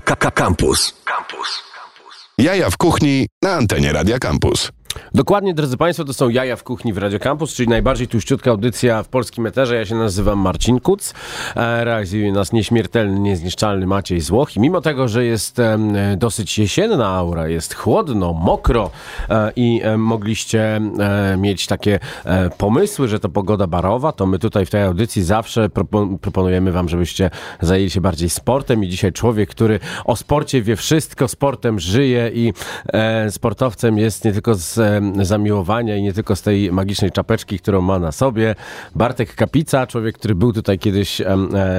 Campus. Jaja w kuchni na antenie Radia Campus. Dokładnie, drodzy Państwo, to są Jaja w Kuchni w Radio Campus, czyli najbardziej tuściutka audycja w polskim eterze. Ja się nazywam Marcin Kuc. E, realizuje nas nieśmiertelny, niezniszczalny Maciej Złoch. I mimo tego, że jest dosyć jesienna aura, jest chłodno, mokro e, i e, mogliście mieć takie pomysły, że to pogoda barowa, to my tutaj w tej audycji zawsze proponujemy Wam, żebyście zajęli się bardziej sportem. I dzisiaj człowiek, który o sporcie wie wszystko, sportem żyje i sportowcem jest nie tylko z zamiłowania i nie tylko z tej magicznej czapeczki, którą ma na sobie. Bartek Kapica, człowiek, który był tutaj kiedyś e,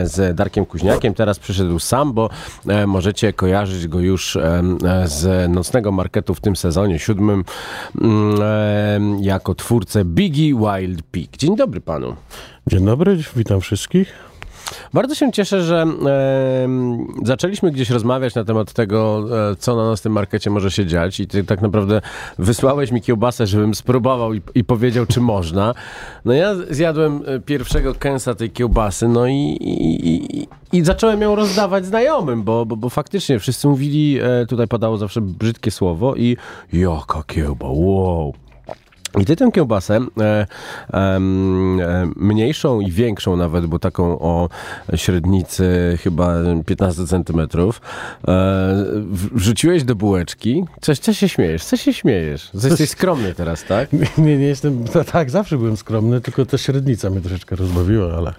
z Darkiem Kuźniakiem, teraz przyszedł sam, bo e, możecie kojarzyć go już z nocnego marketu w tym sezonie siódmym mm, jako twórcę Biggie Wild Pig. Dzień dobry panu. Dzień dobry, witam wszystkich. Bardzo się cieszę, że e, zaczęliśmy gdzieś rozmawiać na temat tego, e, co na naszym markecie może się dziać i ty tak naprawdę wysłałeś mi kiełbasę, żebym spróbował i, i powiedział, czy można. No ja zjadłem e, pierwszego kęsa tej kiełbasy, no i, i, i, i zacząłem ją rozdawać znajomym, bo, bo, bo faktycznie wszyscy mówili, e, tutaj padało zawsze brzydkie słowo i jaka kiełba, wow. I ty tę kiełbasę, e, e, mniejszą i większą nawet, bo taką o średnicy chyba 15 centymetrów, e, wrzuciłeś do bułeczki. Coś, co się śmiejesz? Co się śmiejesz? Jesteś skromny teraz, tak? Nie, nie jestem, tak, zawsze byłem skromny, tylko ta średnica mnie troszeczkę rozbawiła, ale...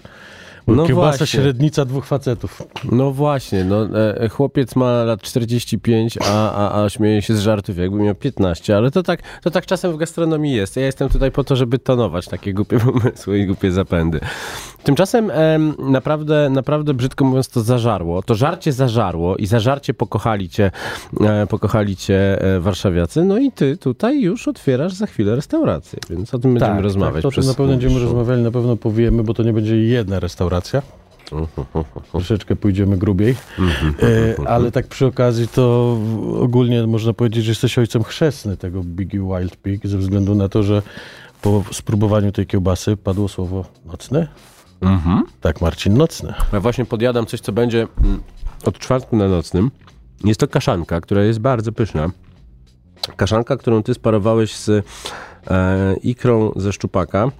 No Kiełbasa właśnie. średnica dwóch facetów. No właśnie, no, e, chłopiec ma lat 45, a, a, a śmieje się z żartów, jakby miał 15, ale to tak, to tak czasem w gastronomii jest. Ja jestem tutaj po to, żeby tonować takie głupie pomysły i głupie zapędy. Tymczasem e, naprawdę, naprawdę brzydko mówiąc to zażarło. To żarcie zażarło i zażarcie pokochali cię, e, pokochali cię e, warszawiacy. No i ty tutaj już otwierasz za chwilę restaurację, więc o tym będziemy tak, rozmawiać. Tak, to, to na pewno będziemy rozmawiali, na pewno powiemy, bo to nie będzie jedna restauracja. Troszeczkę pójdziemy grubiej. E, ale tak przy okazji to ogólnie można powiedzieć, że jesteś ojcem chrzestny tego Biggie Wild Pig ze względu na to, że po spróbowaniu tej kiełbasy padło słowo nocne. Mhm. Tak, Marcin, nocne. Ja właśnie podjadam coś, co będzie mm, od czwartku na nocnym. Jest to kaszanka, która jest bardzo pyszna. Kaszanka, którą ty sparowałeś z e, ikrą ze szczupaka.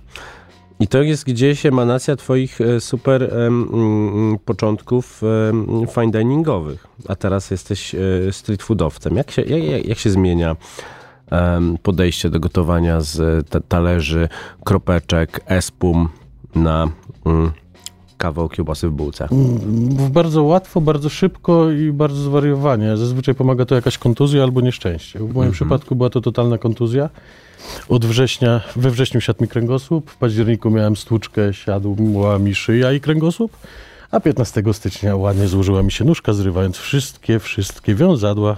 I to jest gdzieś emanacja twoich e, super um, początków um, fine diningowych, a teraz jesteś e, street foodowcem. Jak się, jak, jak się zmienia um, podejście do gotowania z talerzy, kropeczek, espum na um, kawał kiełbasy w bułce? Mm, bardzo łatwo, bardzo szybko i bardzo zwariowanie. Zazwyczaj pomaga to jakaś kontuzja albo nieszczęście. W moim mhm. przypadku była to totalna kontuzja. Od września, we wrześniu siadł mi kręgosłup, w październiku miałem stłuczkę, siadła mi szyja i kręgosłup, a 15 stycznia ładnie złożyła mi się nóżka, zrywając wszystkie, wszystkie wiązadła,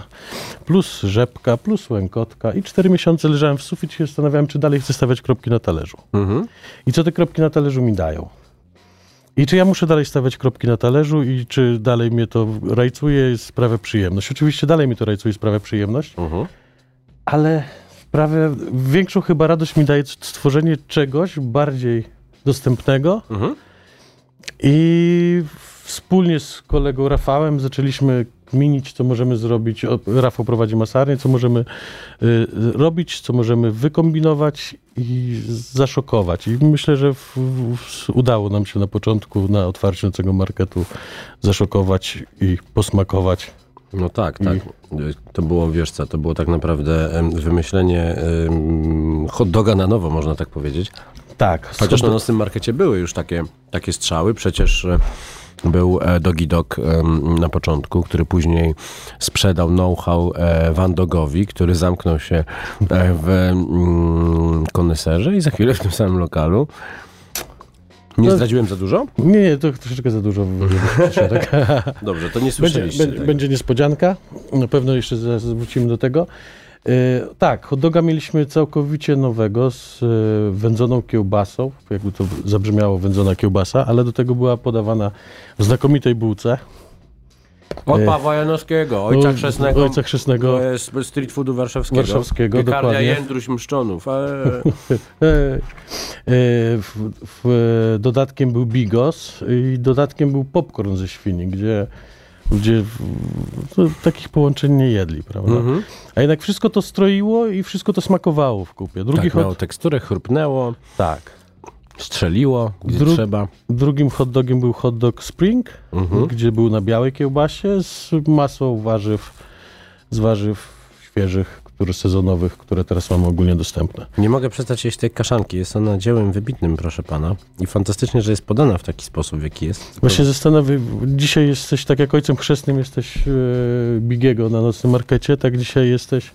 plus rzepka, plus łękotka i cztery miesiące leżałem w suficie i się zastanawiałem, czy dalej chcę stawiać kropki na talerzu. Mhm. I co te kropki na talerzu mi dają? I czy ja muszę dalej stawiać kropki na talerzu i czy dalej mnie to rajcuje i sprawia przyjemność? Oczywiście dalej mi to rajcuje i sprawia przyjemność, mhm. ale sprawia, większą chyba radość mi daje stworzenie czegoś bardziej dostępnego. Mhm. I wspólnie z kolegą Rafałem zaczęliśmy kminić, co możemy zrobić. Rafał prowadzi masarnię, co możemy y, robić, co możemy wykombinować i zaszokować. I myślę, że w, w, udało nam się na początku, na otwarciu tego marketu, zaszokować i posmakować no tak, tak. To było, wiesz co, to było tak naprawdę wymyślenie hot doga na nowo, można tak powiedzieć. Tak. Chociaż na nocnym markecie były już takie, takie strzały, przecież e, był e, Dogi Dog na początku, który później sprzedał know-how e, Van Dogowi, który zamknął się w mm, koneserze i za chwilę w tym samym lokalu nie no, zdradziłem za dużo? Nie, nie, to troszeczkę za dużo. tak? Dobrze, to nie słyszeliście będzie, będzie niespodzianka, na pewno jeszcze wrócimy do tego. Yy, tak, hot doga mieliśmy całkowicie nowego z yy, wędzoną kiełbasą, jakby to zabrzmiało wędzona kiełbasa, ale do tego była podawana w znakomitej bułce. Od e, Pawła Janowskiego, ojca chrzestnego, ojca chrzestnego street foodu warszawskiego. Warszawskiego, Piekarnia dokładnie. Jędruś Mszczonów. E, w, w, dodatkiem był bigos i dodatkiem był popcorn ze świni, gdzie Ludzie to, takich połączeń nie jedli, prawda? Mhm. A jednak wszystko to stroiło i wszystko to smakowało w kupie. Drugi Tak, hot, miało teksturę, chrupnęło, tak. strzeliło, gdzie Dru- trzeba. Drugim hot dogiem był hot dog spring, Mhm. gdzie był na białej kiełbasie z masą warzyw, z warzyw świeżych, sezonowych, które teraz mamy ogólnie dostępne. Nie mogę przestać jeść tej kaszanki. Jest ona dziełem wybitnym, proszę pana. I fantastycznie, że jest podana w taki sposób, w jaki jest. Właśnie zastanawiam, dzisiaj jesteś, tak jak ojcem chrzestnym jesteś e, Bigiego na nocnym markecie, tak dzisiaj jesteś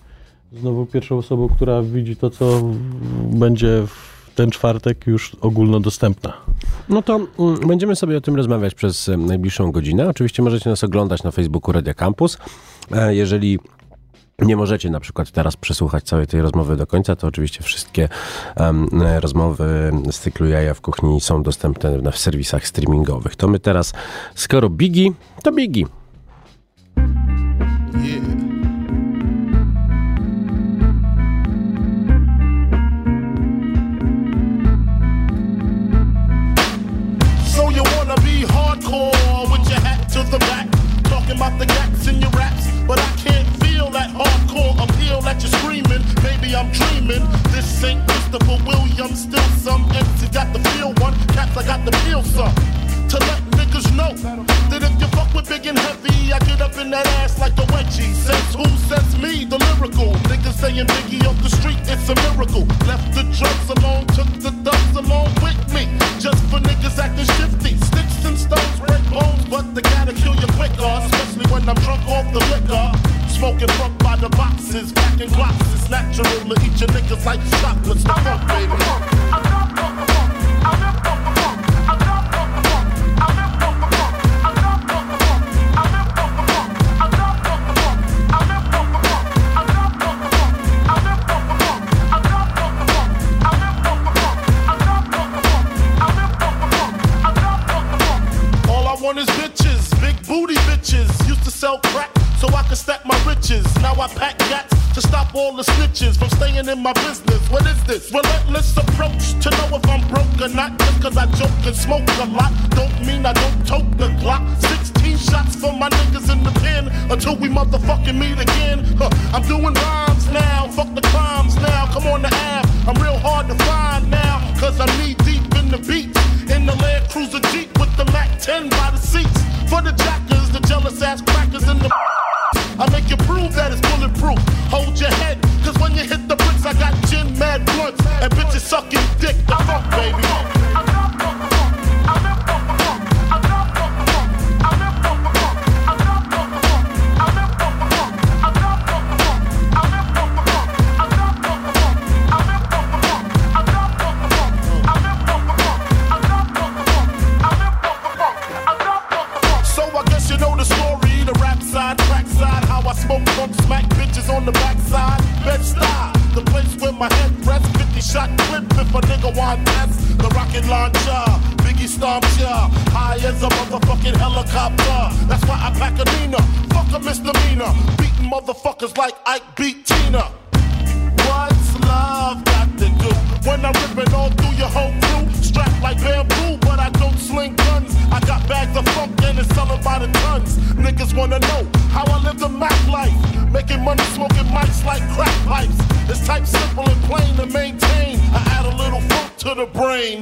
znowu pierwszą osobą, która widzi to, co będzie w ten czwartek już ogólnodostępna. No to mm, będziemy sobie o tym rozmawiać przez e, najbliższą godzinę. Oczywiście możecie nas oglądać na Facebooku Radia Campus. E, Jeżeli nie możecie na przykład teraz przesłuchać całej tej rozmowy do końca, to oczywiście wszystkie e, rozmowy z cyklu Jaja w Kuchni są dostępne w serwisach streamingowych. To my teraz, skoro Bigi, to Bigi. Get up in that ass like a wedgie. Says who? Says me, the lyrical. Niggas saying Biggie off the street, it's a miracle. Left the drugs alone, took the thugs along with me. Just for niggas acting shifty. Sticks and stones break bones, but they gotta kill you quicker. Especially when I'm drunk off the liquor. Smoking fuck by the boxes, packing glocks. It's natural to eat your niggas like chocolates. The fuck, baby. My business.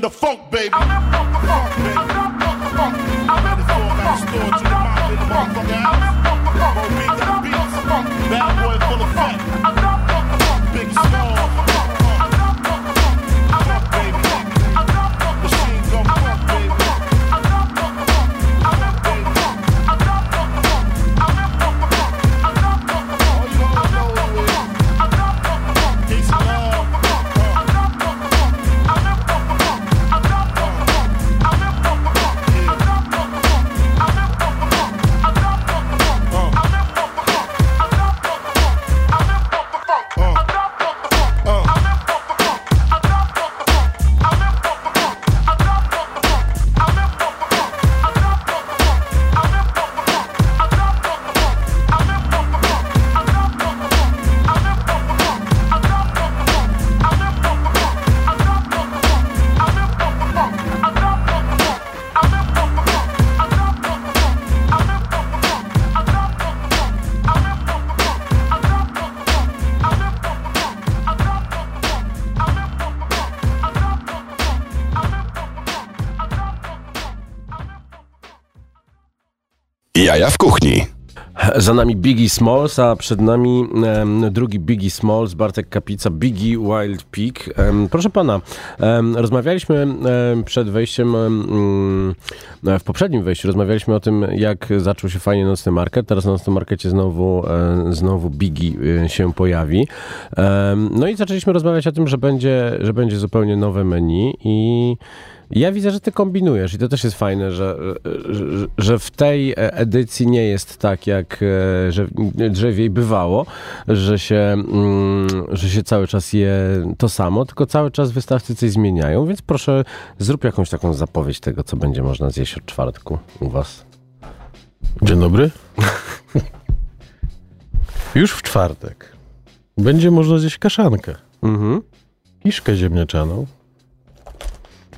The funk baby. Jaja w kuchni. Za nami Biggie Smalls, a przed nami drugi Biggie Smalls, Bartek Kapica, Biggie Wild. Em, proszę pana, rozmawialiśmy przed wejściem, em, mm, w poprzednim wejściu, rozmawialiśmy o tym, jak zaczął się fajnie nocny market. Teraz na nocnym markecie znowu, e, znowu Biggie e, się pojawi. No i zaczęliśmy rozmawiać o tym, że będzie, że będzie zupełnie nowe menu i ja widzę, że ty kombinujesz i to też jest fajne, że, że, że w tej edycji nie jest tak, jak e, że drzewiej bywało, że się, mm, że się cały czas je to samo, tylko cały czas wystawcy coś zmieniają, więc proszę zrób jakąś taką zapowiedź tego, co będzie można zjeść od czwartku u was. Dzień dobry. Już w czwartek będzie można zjeść kaszankę, Mhm. kiszkę ziemniaczaną,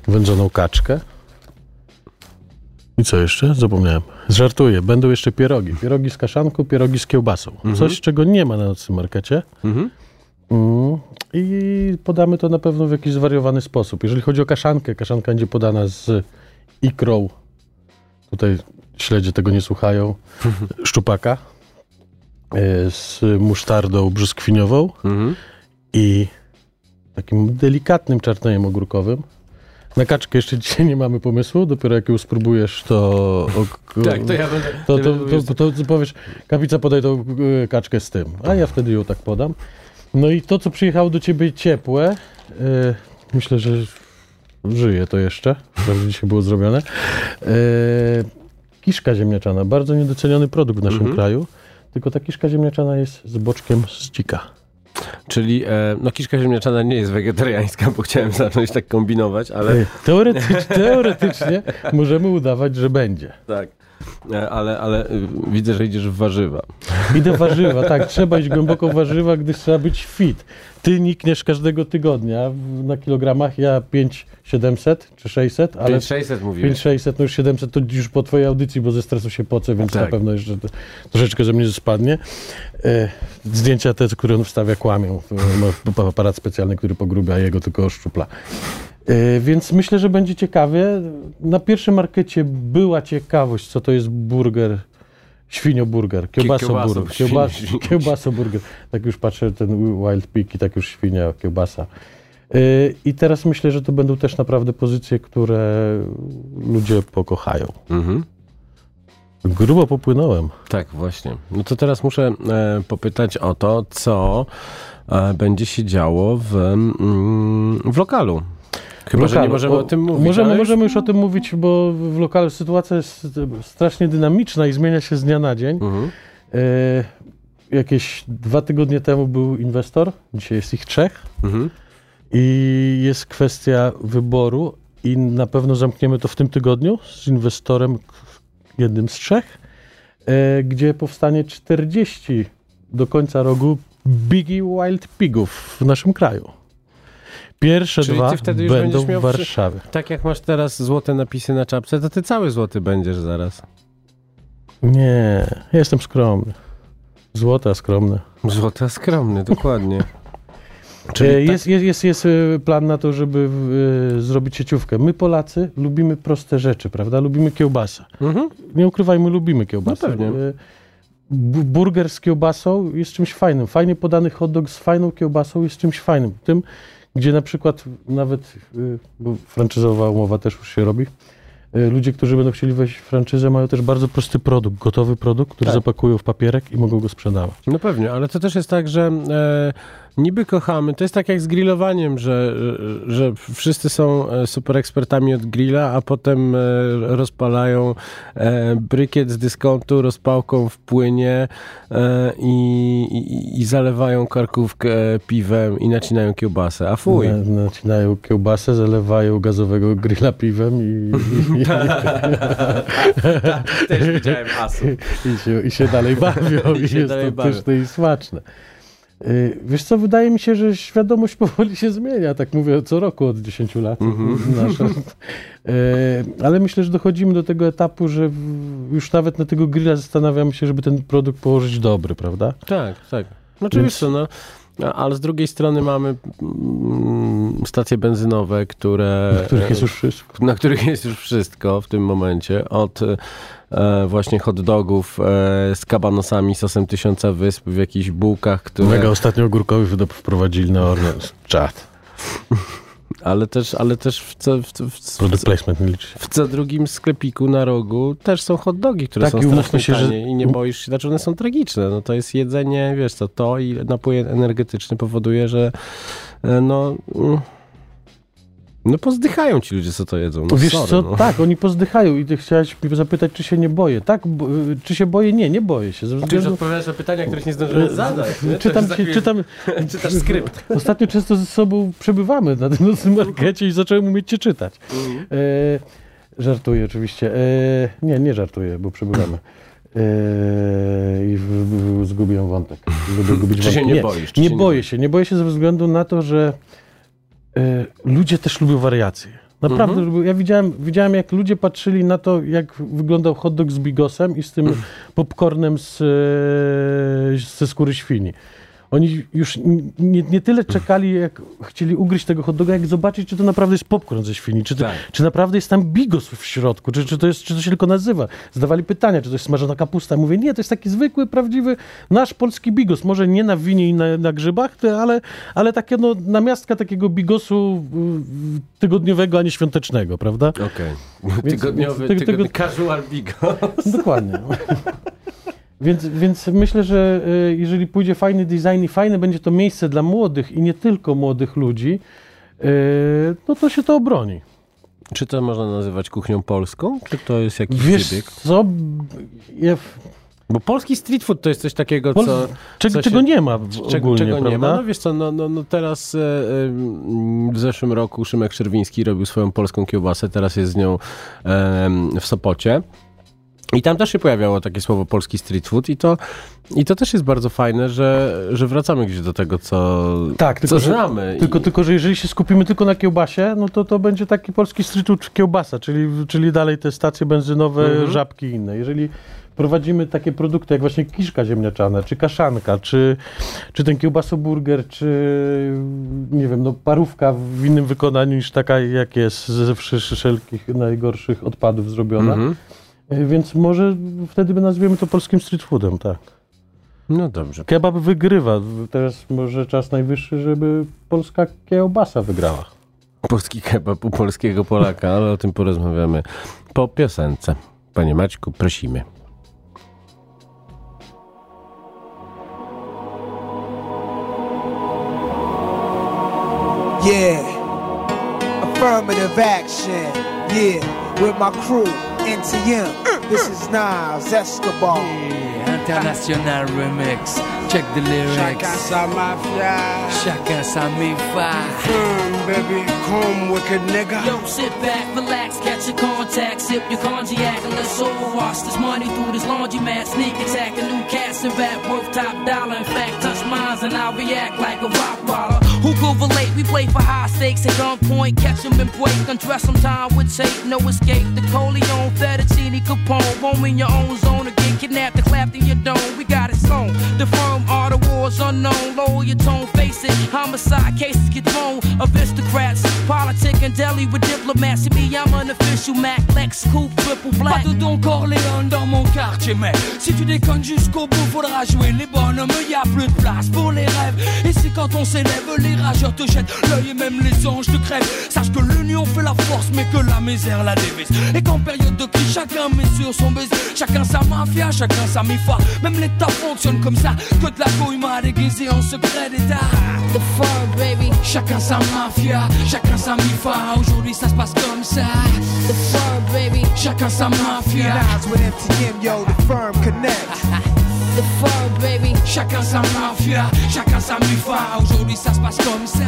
wędzoną kaczkę. I co jeszcze? Zapomniałem. Żartuję, będą jeszcze pierogi. Pierogi z kaszanką, pierogi z kiełbasą. Coś, czego nie ma na nocnym markecie. Mhm. Mm. I podamy to na pewno w jakiś zwariowany sposób. Jeżeli chodzi o kaszankę, kaszanka będzie podana z ikrą. Tutaj śledzie tego nie słuchają. Szczupaka. e, Z musztardą brzoskwiniową Mhm. i takim delikatnym czarnejem ogórkowym. Na kaczkę jeszcze dzisiaj nie mamy pomysłu, dopiero jak ją spróbujesz, to... o- Tak, to ja będę... to, to, to, to, to powiesz, kapica podaj tą e, kaczkę z tym, a ja wtedy ją tak podam. No i to, co przyjechało do ciebie ciepłe, e, myślę, że żyje to jeszcze, że dzisiaj było zrobione. E, kiszka ziemniaczana, bardzo niedoceniony produkt w naszym Mhm. kraju, tylko ta kiszka ziemniaczana jest z boczkiem z dzika. Czyli, e, no kiszka ziemniaczana nie jest wegetariańska, bo chciałem zacząć tak kombinować, ale... Teoretycznie możemy udawać, że będzie. Tak. E, Ale, ale y, widzę, że idziesz w warzywa. Idę w warzywa, tak, trzeba iść głęboko w warzywa, gdyż trzeba być fit. Ty nikniesz każdego tygodnia na kilogramach, ja 5700 czy 600, ale 5600 mówiłeś. 5600, no już 700 to już po twojej audycji, bo ze stresu się pocę, więc Tak. na pewno jeszcze to- troszeczkę ze mnie spadnie. E, zdjęcia te, które on wstawia, kłamią. Ma p- aparat specjalny, który pogrubia, jego tylko oszczupla. E, więc myślę, że będzie ciekawie. Na pierwszym markecie była ciekawość, co to jest burger, świnioburger, kiełbasoburger, kiełbaso- kiełbas, kiełbasoburger. Tak już patrzę, ten Wild Pig i tak już świnia, kiełbasa. Y, I teraz myślę, że to będą też naprawdę pozycje, które ludzie pokochają. Mhm. Grubo popłynąłem. Tak, właśnie. No to teraz muszę e, popytać o to, co e, będzie się działo w, mm, w lokalu. Chyba, że nie Lokalu. możemy o, tym mówić. Możemy, ale już- możemy już o tym mówić, bo w lokalu sytuacja jest strasznie dynamiczna i zmienia się z dnia na dzień. Mhm. Y, jakieś dwa tygodnie temu był inwestor, dzisiaj jest ich trzech. Mhm. I jest kwestia wyboru i na pewno zamkniemy to w tym tygodniu z inwestorem, jednym z trzech, e, gdzie powstanie 40 do końca roku Biggie Wild Pigów w naszym kraju. Pierwsze Czyli dwa wtedy już będą miał w Warszawie. Tak jak masz teraz złote napisy na czapce, to ty cały złoty będziesz zaraz. Nie, jestem skromny. Złota skromny. Złoty, a skromny, dokładnie. Czyli tak- Jest, jest, jest, jest e, plan na to, żeby e, zrobić sieciówkę. My Polacy lubimy proste rzeczy, prawda? Lubimy kiełbasę. Mhm. nie ukrywajmy, lubimy kiełbasę. No pewnie. Bu- Burger z kiełbasą jest czymś fajnym. Fajnie podany hot dog z fajną kiełbasą jest czymś fajnym. Tym, gdzie na przykład nawet, y, bo franczyzowa umowa też już się robi, y, ludzie, którzy będą chcieli wejść w franczyzę, mają też bardzo prosty produkt, gotowy produkt, który Tak. zapakują w papierek i mogą go sprzedawać. No pewnie, ale to też jest tak, że e, niby kochamy, to jest tak jak z grillowaniem, że, że wszyscy są e, super ekspertami od grilla, a potem e, rozpalają e, brykiet z dyskontu rozpałką w płynie i, i, i zalewają karkówkę piwem i nacinają kiełbasę, a fuj. Na- Nacinają kiełbasę, zalewają gazowego grilla piwem i, i, Też widziałem asów. i, się, i się dalej bawią. I I, się jest dalej to bawią. pyszne i smaczne. Y, Wiesz co, wydaje mi się, że świadomość powoli się zmienia, tak mówię co roku od 10 lat. Nasza. Y, Ale myślę, że dochodzimy do tego etapu, że już nawet na tego grilla zastanawiamy się, żeby ten produkt położyć dobry, prawda? Tak, tak. No oczywiście, no. No, ale z drugiej strony mamy mm, stacje benzynowe, które... Na których jest już wszystko. Na których jest już wszystko w tym momencie. Od e, właśnie hot dogów e, z kabanosami, sosem tysiąca wysp w jakichś bułkach, które... Mega ostatnio ogórkowy wprowadzili na Orlen. Czad. Ale też, ale też w, co, w, w, Product placement nie liczy. w co drugim sklepiku na rogu też są hot dogi, które Tak, są strasznie się, że- i nie boisz się, znaczy one są tragiczne. No to jest jedzenie, wiesz co, to i napój energetyczny powoduje, że e, no... mm, No pozdychają ci ludzie, co to jedzą. No, Wiesz sorry, co, no. tak, oni pozdychają i ty chciałeś mnie zapytać, czy się nie boję. Tak, bo, czy się boję? Nie, nie boję się. Ze Ty już odpowiadasz na pytania, których nie zdążyłem zadać. nie? czytam, jest czytam, Czytasz skrypt. Ostatnio często ze sobą przebywamy na tym nocnym markecie i zacząłem umieć cię czytać. Mhm. E, żartuję oczywiście. E, nie, nie żartuję, bo przebywamy. I w, w, zgubiłem wątek. Lubię gubić Czy się wątki. nie boisz? Nie się nie boję się. Nie boję się ze względu na to, że ludzie też lubią wariacje. Naprawdę, Mhm. ja widziałem, widziałem, jak ludzie patrzyli na to, jak wyglądał hot dog z bigosem i z tym popcornem z, e, ze skóry świni. Oni już nie, nie tyle czekali, jak chcieli ugryźć tego hot doga, jak zobaczyć, czy to naprawdę jest popcorn ze świni, czy, to, Tak. czy naprawdę jest tam bigos w środku, czy, czy, to jest, czy to się tylko nazywa. Zadawali pytania, czy to jest smażona kapusta. Mówię, nie, to jest taki zwykły, prawdziwy nasz polski bigos. Może nie na winie i na, na grzybach, ale, ale takie no, namiastka takiego bigosu tygodniowego, a nie świątecznego, prawda? Okej. Więc- Tygodniowy, więc tego- tygodni, tego- casual bigo. Dokładnie. Więc, więc myślę, że y, jeżeli pójdzie fajny design i fajne będzie to miejsce dla młodych i nie tylko młodych ludzi, y, no to się to obroni. Czy to można nazywać kuchnią polską? Czy to jest jakiś Wiesz wybieg? co? Ja, Bo polski street food to jest coś takiego, Pol- co... czego, co czego się- nie ma w- Czego, ogólnie, czego nie ma? No wiesz co, no, no, no teraz e, w zeszłym roku Szymek Czerwiński robił swoją polską kiełbasę, teraz jest z nią w Sopocie. I tam też się pojawiało takie słowo polski street food i to, i to też jest bardzo fajne, że, że wracamy gdzieś do tego, co, Tak, co tylko, że, znamy. tylko, I- tylko, że jeżeli się skupimy tylko na kiełbasie, no to to będzie taki polski street food kiełbasa, czyli, czyli dalej te stacje benzynowe, Mhm. żabki i inne. Jeżeli prowadzimy takie produkty jak właśnie kiszka ziemniaczana, czy kaszanka, czy, czy ten kiełbasoburger, czy nie wiem, no parówka w innym wykonaniu niż taka jak jest ze wszelkich najgorszych odpadów zrobiona. Mhm. Y, Więc może wtedy by nazwiemy to polskim street foodem, tak. No dobrze. Kebab wygrywa. Teraz może czas najwyższy, żeby polska kiełbasa wygrała. Polski kebab u polskiego Polaka, ale o tym porozmawiamy po piosence. Panie Maćku, prosimy. Yeah. Affirmative action. Yeah. With my crew, NTM. This is Nas Escobar. International remix. Check the lyrics. Chacun sa mafia. Chacun sa mi-fa. Mm, baby, come wicked nigga. Yo, sit back, relax, catch your contact, sip your cognac, and let's all wash this money through this laundromat. Sneak attack, a new cast and rap worth top dollar. In fact, touch mines and I'll react like a rock baller. Who could relate? We play for high stakes at gunpoint, catch 'em and break, undress 'em time with tape, no escape. The Coleon, Fettuccine, Capone, roam in your own zone again, kidnapped and clapped in your dome. We got it sewn. The firm are the wars unknown. Lower your tone, face it. Homicide cases get thrown. Aristocrats, politic and deli with diplomats. See me, I'm an official Mac, Lex, Coupe, triple black. Pas de Don Corleone dans mon quartier, mais si tu déconnes jusqu'au bout, faudra jouer les bonhommes. Y a plus de place pour les rêves. Et c'est quand on s'élève, les rageurs te jettent l'œil et même les anges te crèvent. Sache que l'union fait la force, mais que la misère la dévise. Et qu'en période de crise, chacun met sur son baiser. Chacun sa mafia, chacun sa Même l'État fonctionne comme ça. Que de la couille m'a déguisé en secret d'État. The fur, baby. Chacun sa mafia, chacun sa mi-foi. Aujourd'hui, ça se passe comme ça. The fur, baby. Chacun sa mafia. With MTM, yo, the firm connect. The fur, baby. Chacun sa mafia, chacun sa mi-foi. Aujourd'hui ça se passe comme ça.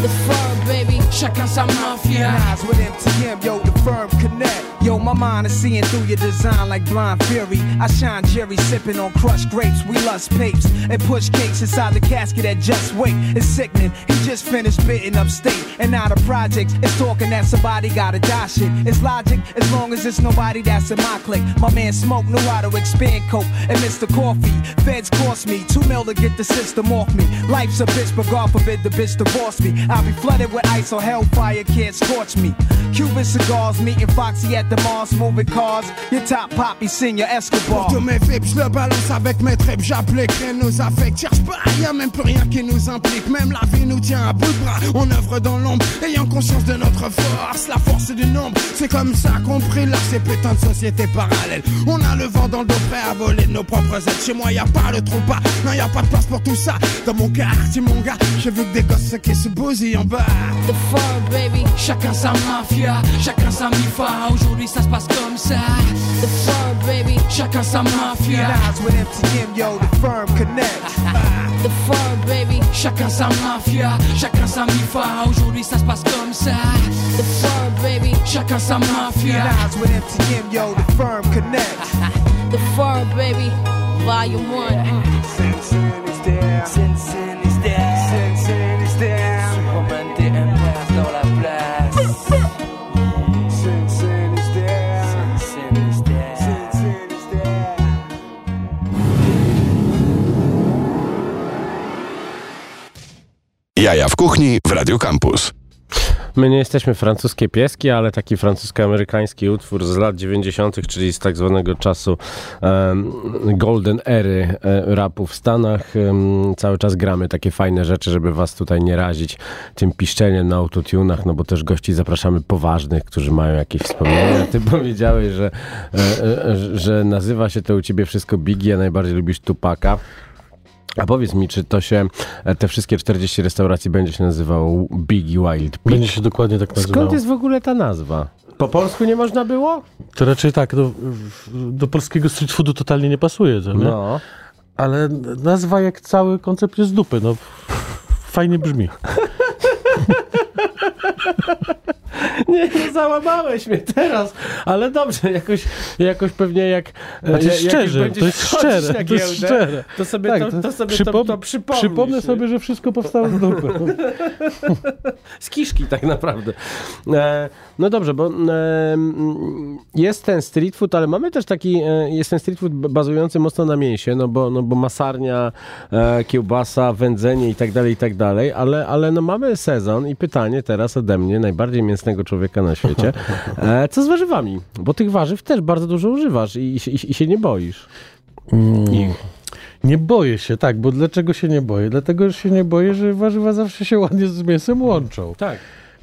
The fur, baby. Chacun sa mafia. With MTM, yo, the firm connect. Yo, my mind is seeing through your design like blind fury. I shine Jerry sipping on crushed grapes. We lust papes and push cakes inside the casket that just wait. It's sickening. He just finished bitten upstate. And now the projects is talking that somebody gotta die shit. It's logic as long as it's nobody that's in my clique. My man Smoke knew how to expand coke and Mr. Coffee. Feds cost me two mil to get the system off me. Life's a bitch, but God forbid the bitch divorce me. I'll be flooded with ice or hellfire can't scorch me. Cuban cigars, meeting Foxy at the Mars, moving cars. Your top poppy, senior Escobar. Pour tous mes vips, je le balance avec mes tripes, j'applique rien nous affecte. Cherche pas, y'a même plus rien qui nous implique. Même la vie nous tient à bout de bras. On œuvre dans l'ombre, ayant conscience de notre force. La force du nombre, c'est comme ça qu'on prie là, ces putains de sociétés parallèles. On a le vent dans le dos, prêt à voler nos propres ailes. Chez moi, y a pas le trou pas, non, y a pas de place pour tout ça. Dans mon quartier, mon gars, j'ai vu que des gosses qui se bousillent en bas. The firm, baby. Chacun sa mafia, chacun sa mifa. Aujourd'hui ça se passe comme ça. The firm, baby. Chacun sa mafia. With MTM, yo, the firm connect. The firm, baby. Chacun sa mafia, chacun sa mifa. Aujourd'hui ça se passe comme ça. The firm, baby. Chacun sa mafia. With MTM, yo, the firm connect. The firm, baby. Volume 1. Sin Sin is there. Sin Sin is there. Sin Sin is there. Superman dans la place. Sin Sin is there. Sin Sin is there. Sin Sin is there. Jaja w kuchni w Radio Campus. My nie jesteśmy francuskie pieski, ale taki francusko-amerykański utwór z lat 90., czyli z tak zwanego czasu em, golden ery e, rapu w Stanach. Em, cały czas gramy takie fajne rzeczy, żeby was tutaj nie razić tym piszczeniem na autotunach, no bo też gości zapraszamy poważnych, którzy mają jakieś wspomnienia. Ty powiedziałeś, że, e, e, że nazywa się to u ciebie wszystko Biggie, a najbardziej lubisz Tupaka. A powiedz mi, czy to się, e, te wszystkie 40 restauracji będzie się nazywało Biggie Wild Pig? Będzie się dokładnie tak nazywało. Skąd jest w ogóle ta nazwa? Po polsku nie można było? To raczej tak, do, do polskiego street foodu totalnie nie pasuje to, nie? No. Ale nazwa jak cały koncept jest dupy, no. Fajnie brzmi. Nie, nie załamałeś mnie teraz, ale dobrze, jakoś, jakoś pewnie jak, e, Znaczy jak szczerze, to jest szczere, na to jest giełdę, szczere. To sobie, Tak, to, to sobie przypom- to, to. Przypomnę sobie, że wszystko powstało z dupy. Z kiszki tak naprawdę. E, no dobrze, bo e, jest ten street food, ale mamy też taki, e, jest ten street food bazujący mocno na mięsie, no bo, no bo masarnia, e, kiełbasa, wędzenie i tak dalej, i tak dalej, ale, ale no mamy sezon i pytanie teraz ode mnie, najbardziej człowieka na świecie, e, co z warzywami? Bo tych warzyw też bardzo dużo używasz i, i, i się nie boisz. Nie boję się, tak, bo dlaczego się nie boję? Dlatego, że się nie boję, że warzywa zawsze się ładnie z mięsem łączą. Tak.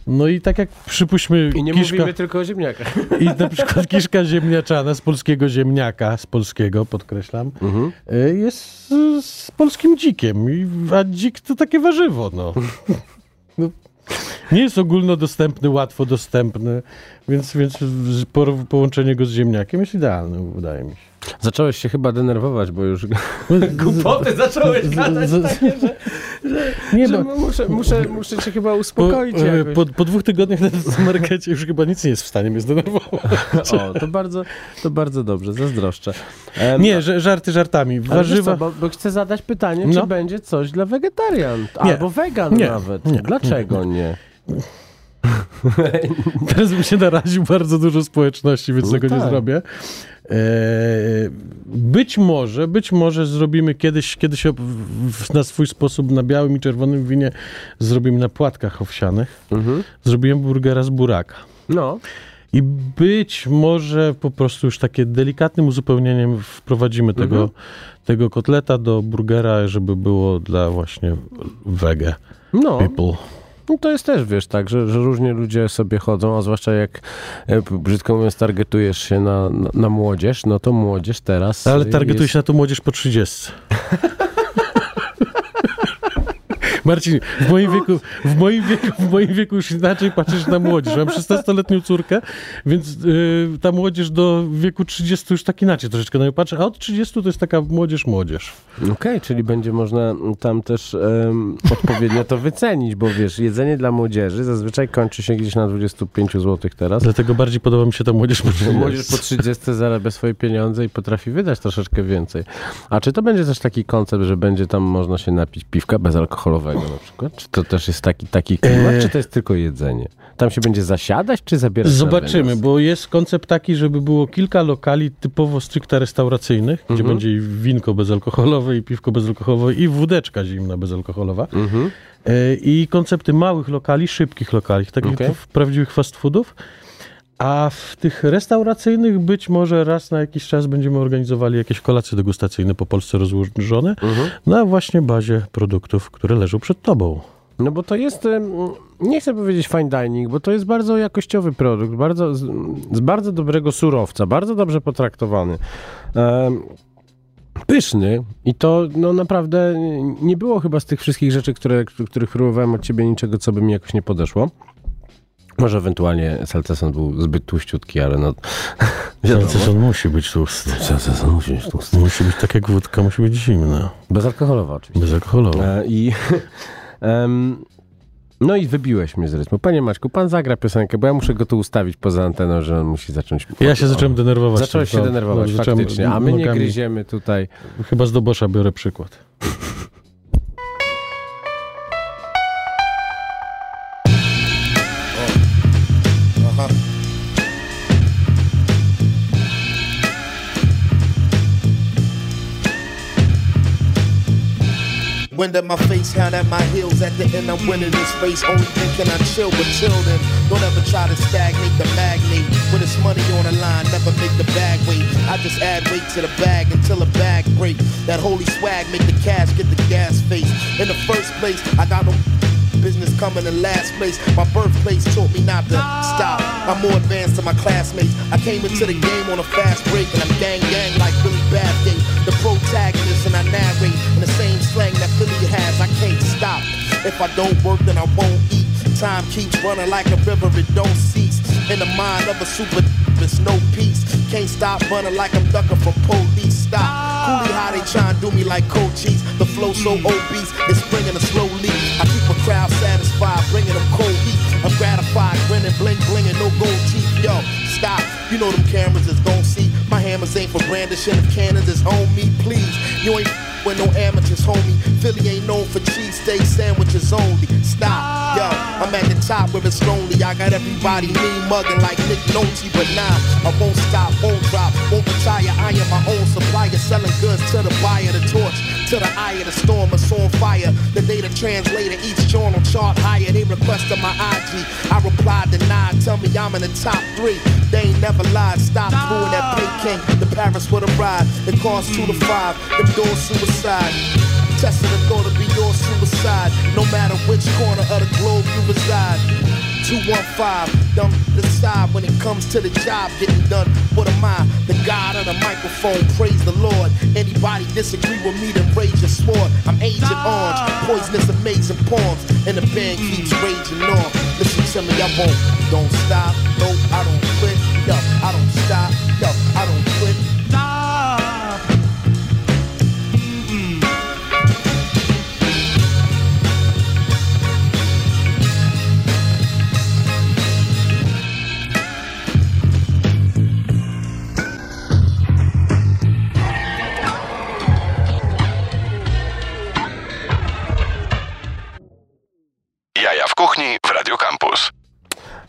No i tak jak przypuśćmy I nie kiszka, mówimy tylko o ziemniakach. i na przykład kiszka ziemniaczana z polskiego ziemniaka, z polskiego podkreślam, Mhm. y, jest z, polskim dzikiem, a dzik to takie warzywo, no. Nie jest ogólnodostępny, łatwo dostępny, więc, więc połączenie go z ziemniakiem jest idealne, wydaje mi się. Zacząłeś się chyba denerwować, bo już głupoty zacząłeś gadać takie, że, Nie, że bo- muszę, muszę, muszę cię chyba Po, uspokoić e, jakoś. po, po dwóch tygodniach na markecie już chyba nic nie jest w stanie mnie zdenerwować. O, to bardzo, to bardzo dobrze, zazdroszczę. Em, Nie, że, żarty żartami. Warzywa... co, bo, bo chcę zadać pytanie, No. czy będzie coś dla wegetarian, Nie. albo wegan Nie. nawet. Nie. Dlaczego nie? Teraz bym się naraził bardzo dużo społeczności, więc No tego nie tak. zrobię. E, być może, być może zrobimy kiedyś, kiedyś na swój sposób na białym i czerwonym winie zrobimy na płatkach owsianych. Mhm. Zrobiłem burgera z buraka. No, I być może po prostu już takie delikatnym uzupełnieniem wprowadzimy tego, Mhm. tego kotleta do burgera, żeby było dla właśnie wege no. people. No to jest też, wiesz, tak, że, że różnie ludzie sobie chodzą, a zwłaszcza jak, e, brzydko mówiąc, targetujesz się na, na, na młodzież, no to młodzież teraz Ale targetuje jest... na to młodzież po 30. Marcin, w moim wieku, w moim wieku, w moim wieku już inaczej patrzysz na młodzież. Mam 16-letnią córkę, więc y, ta młodzież do wieku 30 już tak inaczej troszeczkę na nią patrzy, a od 30 to jest taka młodzież, młodzież. Okej, czyli będzie można tam też odpowiednio to wycenić, bo wiesz, jedzenie dla młodzieży zazwyczaj kończy się gdzieś na 25 zł teraz. Dlatego bardziej podoba mi się ta młodzież. Bo Młodzież po 30 zarabia swoje pieniądze i potrafi wydać troszeczkę więcej. A czy to będzie też taki koncept, że będzie tam można się napić piwka bezalkoholowego na przykład? Czy to też jest taki, taki klimat, Eee. czy to jest tylko jedzenie? Tam się będzie zasiadać, czy zabierać Zobaczymy, bo jest koncept taki, żeby było kilka lokali typowo stricte restauracyjnych, gdzie Mhm. będzie i winko bezalkoholowe, i piwko bezalkoholowe, i wódeczka zimna bezalkoholowa. Mhm. E, I koncepty małych lokali, szybkich lokali, takich w prawdziwych fast foodów. A w tych restauracyjnych być może raz na jakiś czas będziemy organizowali jakieś kolacje degustacyjne po Polsce rozłożone Mhm. na właśnie bazie produktów, które leżą przed tobą. No bo to jest, nie chcę powiedzieć fine dining, bo to jest bardzo jakościowy produkt, bardzo, z, bardzo dobrego surowca, bardzo dobrze potraktowany. Em, pyszny i to no naprawdę nie było chyba z tych wszystkich rzeczy, które, których próbowałem od ciebie niczego, co by mi jakoś nie podeszło. Może ewentualnie salceson był zbyt tłuściutki, ale no. Salceson musi być tłusty. Salceson musi być tłusty. Musi być tak jak wódka, musi być zimna. Bezalkoholowa oczywiście. Bezalkoholowa. E, I em, no i wybiłeś mnie z rytmu. Panie Maćku, pan zagra piosenkę, bo ja muszę go tu ustawić poza anteną, że on musi zacząć... Ja się zacząłem denerwować. Zacząłeś się denerwować, no, faktycznie, a my nie gryziemy tutaj. Chyba z Dobosza biorę przykład. Wind at my face, hand at my heels. At the end, I'm winning this race. Only thinking I chill, with children. don't ever try to stagnate the magnate. When it's money on the line, never make the bag wait. I just add weight to the bag until the bag break. That holy swag make the cash get the gas face. In the first place, I got no business coming in last place. My birthplace taught me not to stop. I'm more advanced than my classmates. I came into the game on a fast break, and I'm gang gang like Billy Bathgate, the protagonist, and I narrate slang that Philly has. I can't stop. If I don't work, then I won't eat. Time keeps running like a river, it don't cease. In the mind of a super, there's no peace. Can't stop running like I'm ducking from police. Stop. Coolie how they try and do me like coaches. The flow so mm. obese, it's bringing a slow leak. I keep a crowd satisfied, bringing them cold heat. I'm gratified, grinning, bling, blinging, no gold teeth. Yo, stop. You know them cameras is gon' see. My hammers ain't for brandishing. If cannons is on me, please. You ain't with no amateurs, homie. Philly ain't known for cheesesteak sandwiches only. Stop, yo. I'm at the top where it's lonely. I got everybody mean mugging like Nick Nolte, but nah, I won't stop, won't drop, won't retire. I am my own supplier, selling goods to the buyer, the torch to the eye of the storm. It's on fire. The data translator, each journal chart higher. They requested my IG. I replied, denied. Tell me I'm in the top three. They ain't never lied. Stop fooling that Peking. The Paris with a ride. It costs two to five. Them doors suicide. Testing the thought be your suicide. No matter which corner of the globe you reside. 215, dumb decide when it comes to the job getting done. What am I? The God of the microphone, praise the Lord. Anybody disagree with me, then raise your sword. I'm Agent Orange, poisonous, amazing poems, and the band keeps raging on. Listen to me, I won't, don't stop, no, I don't quit, yo, I don't stop, yo, I don't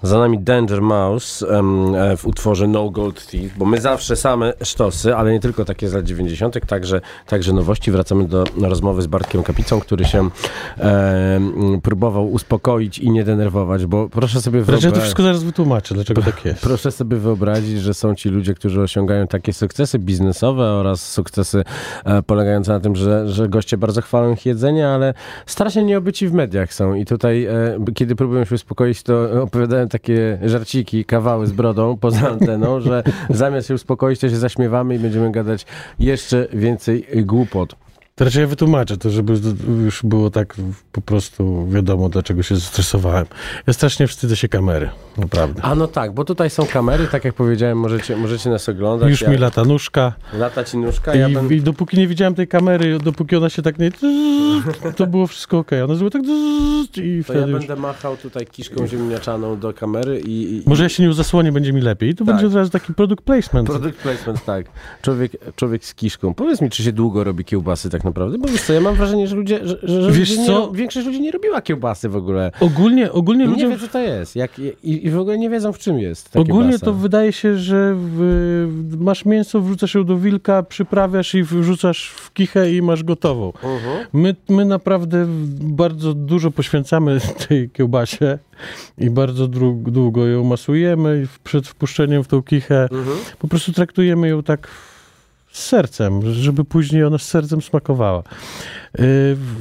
Za nami Danger Mouse e, w utworze No Gold Teeth, bo my zawsze same sztosy, ale nie tylko takie z lat 90., także, także nowości. Wracamy do rozmowy z Bartkiem Kapicą, który się em, próbował uspokoić i nie denerwować, bo proszę sobie Zresztą ja to wyobrazić... wszystko zaraz wytłumaczę, dlaczego tak jest. Proszę sobie wyobrazić, że są ci ludzie, którzy osiągają takie sukcesy biznesowe oraz sukcesy e, polegające na tym, że, że goście bardzo chwalą ich jedzenie, ale strasznie nieobyci w mediach są. I tutaj, e, kiedy próbują się uspokoić, to opowiadają takie żarciki, kawały z brodą poza anteną, że zamiast się uspokoić, to się zaśmiewamy i będziemy gadać jeszcze więcej głupot. To raczej ja wytłumaczę to, żeby już było tak po prostu wiadomo, dlaczego się zestresowałem. Ja strasznie wstydzę się kamery, naprawdę. A no tak, bo tutaj są kamery, tak jak powiedziałem, możecie, możecie nas oglądać. Już ja, mi lata nóżka lata ci nóżka, ja i, będę... i dopóki nie widziałem tej kamery, dopóki ona się tak nie... To było wszystko ok. Ona zrobiła tak... I To ja już... będę machał tutaj kiszką ziemniaczaną do kamery i... i Może ja się nie uzasłonię, będzie mi lepiej. To Tak. będzie od razu taki product placement. Product placement, tak. Człowiek, człowiek z kiszką. Powiedz mi, czy się długo robi kiełbasy tak naprawdę? Bo wiesz co, ja mam wrażenie, że ludzie, że, że Wiesz ludzie nie, co? ro- większość ludzi nie robiła kiełbasy w ogóle. Ogólnie, ogólnie I nie ludzie... wie, co to jest. Jak, i, I w ogóle nie wiedzą, w czym jest Ogólnie kiełbasa. to wydaje się, że w, masz mięso, wrzucasz ją do wilka, przyprawiasz i wrzucasz w kichę i masz gotową. Mhm. My, my naprawdę bardzo dużo poświęcamy tej kiełbasie i bardzo długo ją masujemy przed wpuszczeniem w tą kichę. Mhm. Po prostu traktujemy ją tak z sercem, żeby później ona z sercem smakowała. Yy,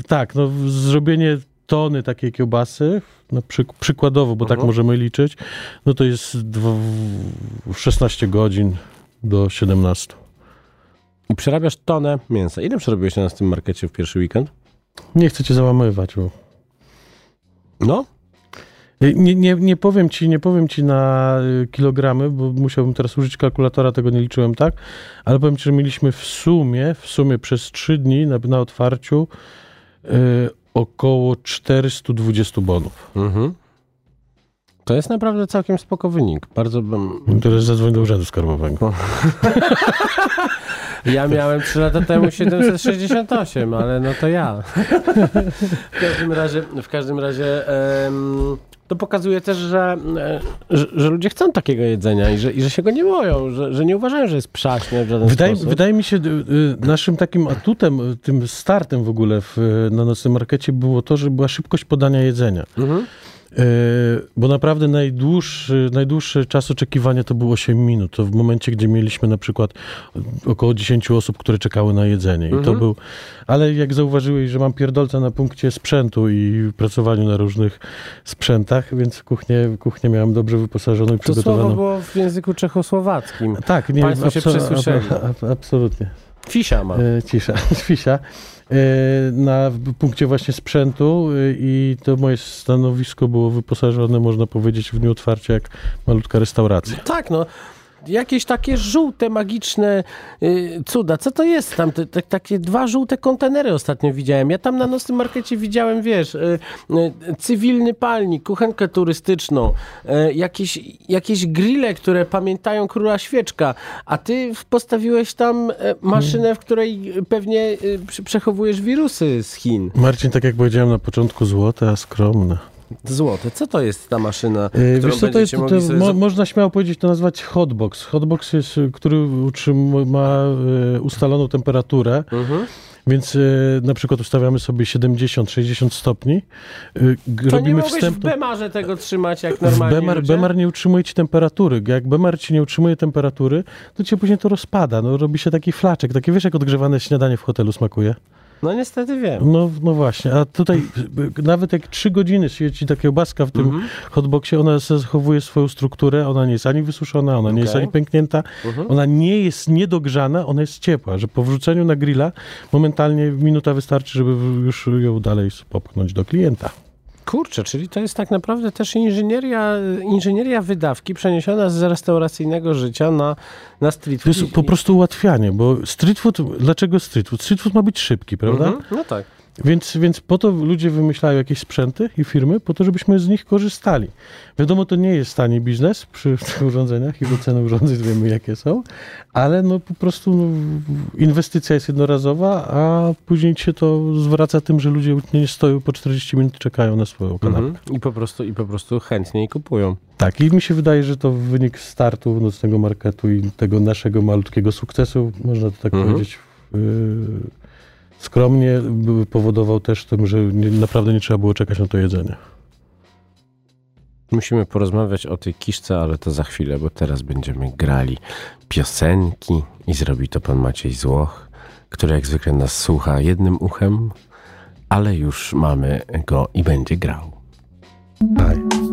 tak, no zrobienie tony takiej kiełbasy, na przyk- przykładowo, bo tak Mhm. możemy liczyć, no to jest dwa, 16 godzin do 17. I przerabiasz tonę mięsa. Ile przerobiłeś na tym markecie w pierwszy weekend? Nie chcę cię załamywać, bo No. Nie, nie, nie powiem ci, nie powiem ci na y, kilogramy, bo musiałbym teraz użyć kalkulatora, tego nie liczyłem tak, ale powiem ci, że mieliśmy w sumie, w sumie przez trzy dni na, na otwarciu y, około 420 bonów. Mhm. To jest naprawdę całkiem spoko wynik. Bardzo bym... Teraz zadzwoń do Urzędu Skarbowego. Ja miałem 3 lata temu 768, ale no to ja. W każdym razie, w każdym razie em, to pokazuje też, że, e, że, że ludzie chcą takiego jedzenia i że, i że się go nie boją, że, że nie uważają, że jest przaśne w żaden Wydaje, sposób. wydaje mi się, y, y, naszym takim atutem, tym startem w ogóle w, na nocnym markecie było to, że była szybkość podania jedzenia. Mhm. E, Bo naprawdę najdłuższy, najdłuższy czas oczekiwania to było 8 minut. To w momencie, gdzie mieliśmy na przykład około 10 osób, które czekały na jedzenie. I to Mhm. był. Ale jak zauważyłeś, że mam pierdolca na punkcie sprzętu i pracowaniu na różnych sprzętach, więc kuchnię, kuchnię miałem dobrze wyposażoną i To słowo przygotowaną. było w języku czechosłowackim. Tak, nie, Państwo się abso- przesłyszeli. ab- ab- absolutnie. Fisia ma. E, cisza, fisia. E, na punkcie właśnie sprzętu e, i to moje stanowisko było wyposażone, można powiedzieć, w dniu otwarcia jak malutka restauracja. Tak, no. Jakieś takie żółte, magiczne y, cuda. Co to jest tam? Te, te, takie dwa żółte kontenery ostatnio widziałem. Ja tam na nocnym markecie widziałem, wiesz, y, y, cywilny palnik, kuchenkę turystyczną, y, jakieś, jakieś grille, które pamiętają króla świeczka, a ty postawiłeś tam y, maszynę, w której pewnie y, przechowujesz wirusy z Chin. Marcin, tak jak powiedziałem na początku, złote, a skromne. Złote. Co to jest ta maszyna, E, którą Wiesz co, to jest, to, mo, można śmiało powiedzieć, to nazwać hotbox. Hotbox jest, y, który ma y, ustaloną temperaturę, Mhm. więc y, na przykład ustawiamy sobie 70-60 stopni. Y, To nie robimy mogłeś w. Bemarze tego trzymać jak W normalnie Bemar, ludzie? Bemar nie utrzymuje ci temperatury. Jak Bemar ci nie utrzymuje temperatury, to cię później to rozpada. No, robi się taki flaczek. Takie wiesz, jak odgrzewane śniadanie w hotelu smakuje? No niestety wiem. No, no właśnie. A tutaj y, nawet jak trzy godziny siedzi ta kiełbaska w tym Mhm. hotboxie, ona zachowuje swoją strukturę. Ona nie jest ani wysuszona, ona nie jest ani pęknięta. Mhm. Ona nie jest niedogrzana, ona jest ciepła. Że po wrzuceniu na grilla momentalnie minuta wystarczy, żeby już ją dalej popchnąć do klienta. Kurczę, czyli to jest tak naprawdę też inżynieria, inżynieria wydawki przeniesiona z restauracyjnego życia na, na street To food. jest po prostu ułatwianie, bo street food, dlaczego street food? Street food ma być szybki, prawda? Mhm. No tak. Więc, więc po to ludzie wymyślają jakieś sprzęty i firmy, po to, żebyśmy z nich korzystali. Wiadomo, to nie jest tani biznes przy tych urządzeniach i bo ceny urządzeń wiemy, jakie są, ale no po prostu no, inwestycja jest jednorazowa, a później się to zwraca tym, że ludzie nie stoją po 40 minut i czekają na swoją kanapę. Mhm. I, po prostu, I po prostu chętniej kupują. Tak, i mi się wydaje, że to wynik startu nocnego marketu i tego naszego malutkiego sukcesu, można to tak Mhm. powiedzieć, yy, skromnie powodował też tym, że nie, naprawdę nie trzeba było czekać na to jedzenie. Musimy porozmawiać o tej kiszce, ale to za chwilę, bo teraz będziemy grali piosenki i zrobi to pan Maciej Złoch, który jak zwykle nas słucha jednym uchem, ale już mamy go i będzie grał. Tak.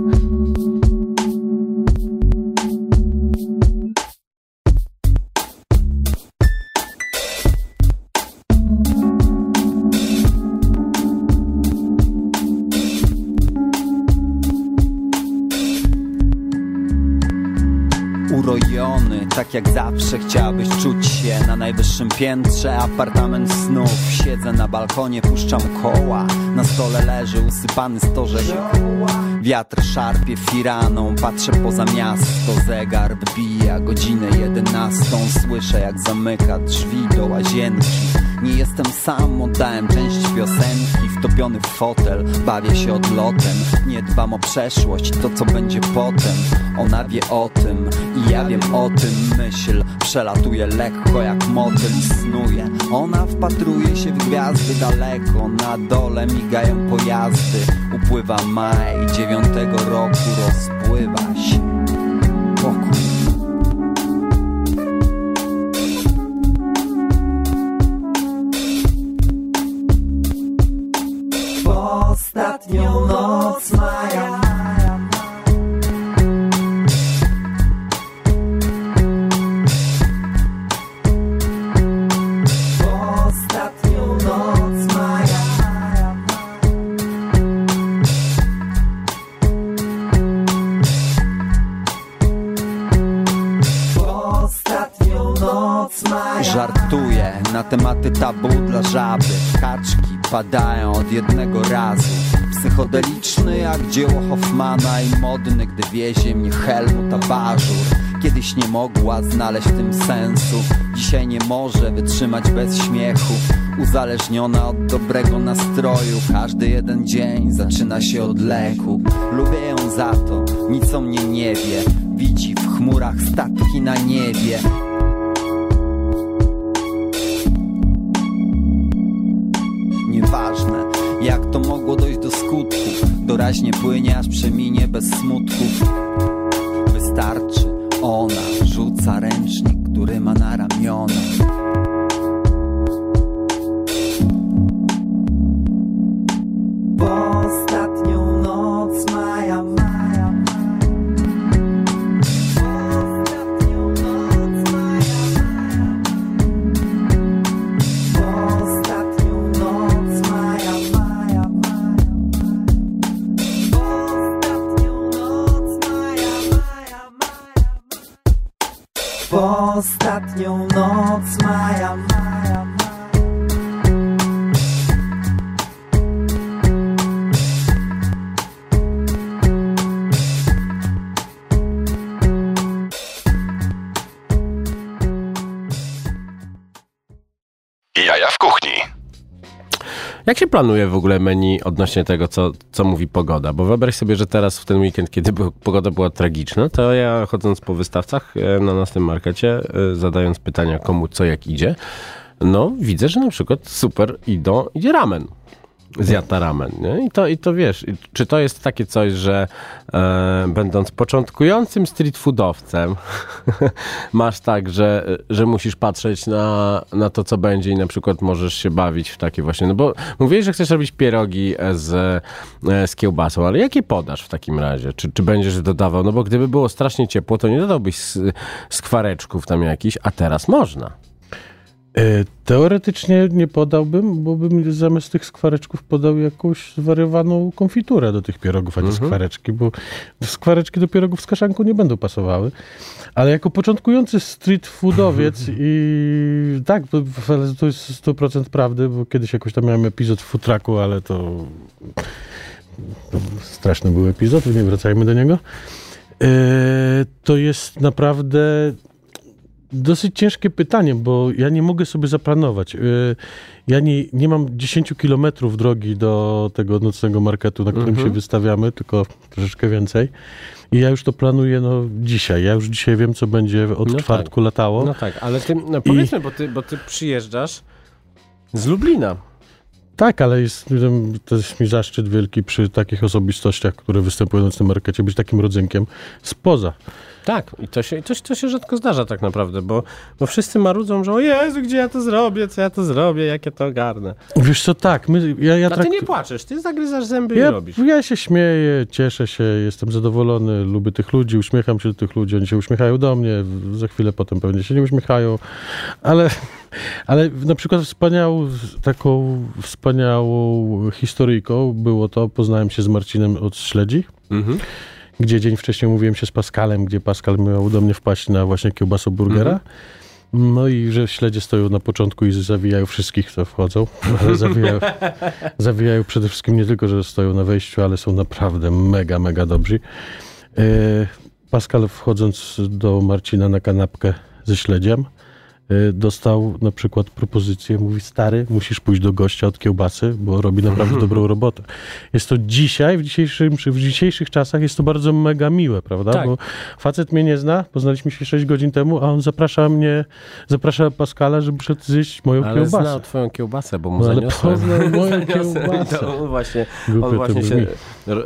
Napojony Tak jak zawsze chciałabyś czuć się na najwyższym piętrze. Apartament snów Siedzę na balkonie, puszczam koła. Na stole leży usypany stożek Wiatr szarpie firaną Patrzę poza miasto. Zegar wbija godzinę jedenastą. Słyszę jak zamyka drzwi do łazienki. Nie jestem sam, oddałem część piosenki. Wtopiony w fotel, bawię się odlotem. Nie dbam o przeszłość, to co będzie potem. Ona wie o tym i ja wiem o tym. Myśl przelatuje lekko jak motyl snuje. Ona wpatruje się w gwiazdy daleko. Na dole migają pojazdy Upływa maj dziewiątego roku Rozpływa się pokój. W ostatnią noc maja tematy tabu dla żaby. Kaczki padają od jednego razu. Psychodeliczny jak dzieło Hoffmana I modny, gdy wiezie mnie Helmut Abażur Kiedyś nie mogła znaleźć w tym sensu. Dzisiaj nie może wytrzymać bez śmiechu. Uzależniona od dobrego nastroju. Każdy jeden dzień zaczyna się od leku. Lubię ją za to, nic o mnie nie wie. Widzi w chmurach statki na niebie jak to mogło dojść do skutku? Doraźnie płynie, aż przeminie bez smutków Wystarczy, ona rzuca ręcznik, który ma na ramionach Jak się planuje w ogóle menu odnośnie tego, co, co mówi pogoda? Bo wyobraź sobie, że teraz w ten weekend, kiedy pogoda była tragiczna, to ja chodząc po wystawcach e, na naszym markecie, e, zadając pytania komu co jak idzie, no widzę, że na przykład super idą, idzie ramen. Zjata ramen. Nie? I, to, I to wiesz, czy to jest takie coś, że e, będąc początkującym street foodowcem, masz tak, że, że musisz patrzeć na, na to, co będzie i na przykład możesz się bawić w takie właśnie, no bo mówiłeś, że chcesz robić pierogi z, e, z kiełbasą, ale jakie podasz w takim razie? Czy, czy będziesz dodawał? No bo gdyby było strasznie ciepło, to nie dodałbyś skwareczków tam jakichś, a teraz można. E, Teoretycznie nie podałbym, bo bym zamiast tych skwareczków podał jakąś zwariowaną konfiturę do tych pierogów, a nie skwareczki, bo skwareczki do pierogów z kaszanką nie będą pasowały. Ale jako początkujący street foodowiec i tak, to, to jest 100% prawdy, bo kiedyś jakoś tam miałem epizod w futraku, ale to, to straszny był epizod, nie wracajmy do niego. E, To jest naprawdę Dosyć ciężkie pytanie, bo ja nie mogę sobie zaplanować. Y, Ja nie, nie mam 10 kilometrów drogi do tego nocnego marketu, na którym się wystawiamy, tylko troszeczkę więcej. I ja już to planuję no, dzisiaj. Ja już dzisiaj wiem, co będzie od No czwartku latało. No tak, ale ty, no powiedzmy, bo, ty, bo ty przyjeżdżasz z Lublina. Tak, ale jest, to jest mi zaszczyt wielki przy takich osobistościach, które występują na nocnym markecie, być takim rodzynkiem spoza. Tak, i to się, to, to się rzadko zdarza tak naprawdę, bo, bo wszyscy marudzą, że o Jezu, gdzie ja to zrobię, co ja to zrobię, jak ja to ogarnę. Wiesz co, tak, my, ja, ja A ty nie płaczesz, ty zagryzasz zęby i Ja, robisz. ja się śmieję, cieszę się, jestem zadowolony, lubię tych ludzi, uśmiecham się do tych ludzi, oni się uśmiechają do mnie, za chwilę potem pewnie się nie uśmiechają, ale, ale na przykład wspaniałą, taką wspaniałą historyjką było to, poznałem się z Marcinem od Śledzi Mhm. Gdzie dzień wcześniej mówiłem się z Pascalem, gdzie Pascal miał do mnie wpaść na właśnie kiełbasę burgera. No i że śledzie stoją na początku i zawijają wszystkich, co wchodzą. Ale zawijają, zawijają przede wszystkim nie tylko, że stoją na wejściu, ale są naprawdę mega, mega dobrzy. E, Pascal wchodząc do Marcina na kanapkę ze śledziem, dostał na przykład propozycję, mówi stary, musisz pójść do gościa od kiełbasy, bo robi naprawdę dobrą robotę. Jest to dzisiaj, w, dzisiejszym, w dzisiejszych czasach jest to bardzo mega miłe, prawda? Tak. Bo facet mnie nie zna, poznaliśmy się 6 godzin temu, a on zaprasza mnie, zaprasza Pascala, żeby przyszedł zjeść moją Ale kiełbasę. znał twoją kiełbasę, bo mu No ale zaniosłem. moją kiełbasę. To on właśnie, Głupio on właśnie się e, e,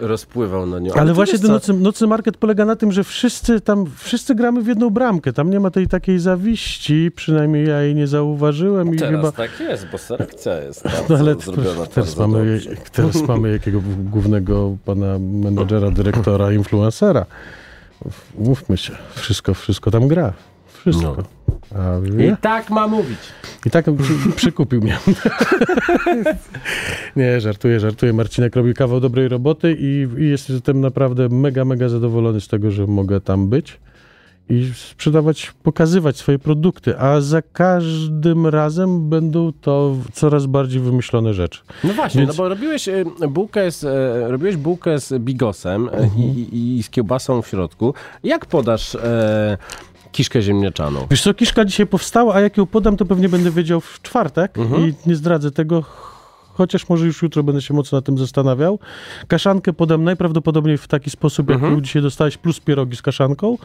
rozpływał na nią. Ale, ty właśnie ten nocny, nocny market polega na tym, że wszyscy tam, wszyscy gramy w jedną bramkę. Tam nie ma tej takiej zawiści, przynajmniej ja jej nie zauważyłem i Teraz chyba... tak jest, bo selekcja jest No ale zrobiona teraz, mamy, dobrze. teraz mamy jakiego głównego pana menedżera, dyrektora, influencera. Mówmy się, wszystko, wszystko tam gra. Wszystko. A I tak ma mówić. I tak przy, przykupił mnie. Nie, żartuję, żartuję. Marcinek robi kawał dobrej roboty i, i jestem naprawdę mega, mega zadowolony z tego, że mogę tam być i sprzedawać, pokazywać swoje produkty, a za każdym razem będą to coraz bardziej wymyślone rzeczy. No właśnie, Więc- no bo robiłeś e, bułkę z, e, robiłeś bułkę z bigosem e, Mhm. i, i, z kiełbasą w środku. Jak podasz e, kiszkę ziemniaczaną? Wiesz co, kiszka dzisiaj powstała, a jak ją podam, to pewnie będę wiedział w czwartek Mhm. i nie zdradzę tego, chociaż może już jutro będę się mocno na tym zastanawiał. Kaszankę podam najprawdopodobniej w taki sposób, jak ją dzisiaj dostałeś, plus pierogi z kaszanką.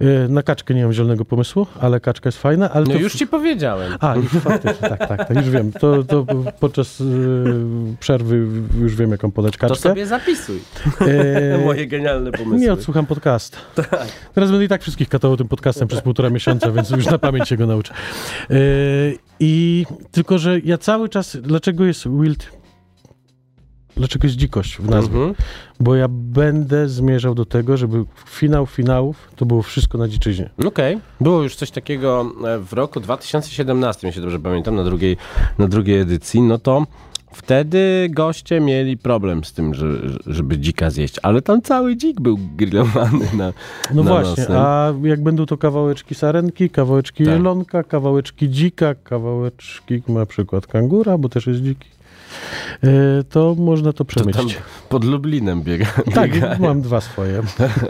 Yy, Na kaczkę nie mam zielonego pomysłu, ale kaczka jest fajna. Ale No to już ci powiedziałem. A, już faktycznie, tak, tak, tak, już wiem. To, to podczas yy, przerwy już wiem, jaką podać To kaczkę. sobie zapisuj. Yy, Moje genialne pomysły. nie odsłucham podcast. Tak. Teraz będę i tak wszystkich katował tym podcastem przez półtora miesiąca, więc już na pamięć się go nauczę. Yy, I tylko, że ja cały czas, dlaczego jest wild, dlaczego jest dzikość w nazwie? Mhm. Bo ja będę zmierzał do tego, żeby finał finałów to było wszystko na dziczyźnie. Okej. Było już coś takiego e, w roku 2017, jeśli dobrze pamiętam, na drugiej, na drugiej edycji, no to wtedy goście mieli problem z tym, że, żeby dzika zjeść, ale tam cały dzik był grillowany na No na właśnie, nocnym. a jak będą to kawałeczki sarenki, kawałeczki Tak. jelonka, kawałeczki dzika, kawałeczki na przykład kangura, bo też jest dziki, to można to To tam przemycić. pod Lublinem biega. Tak, biegają. mam dwa swoje.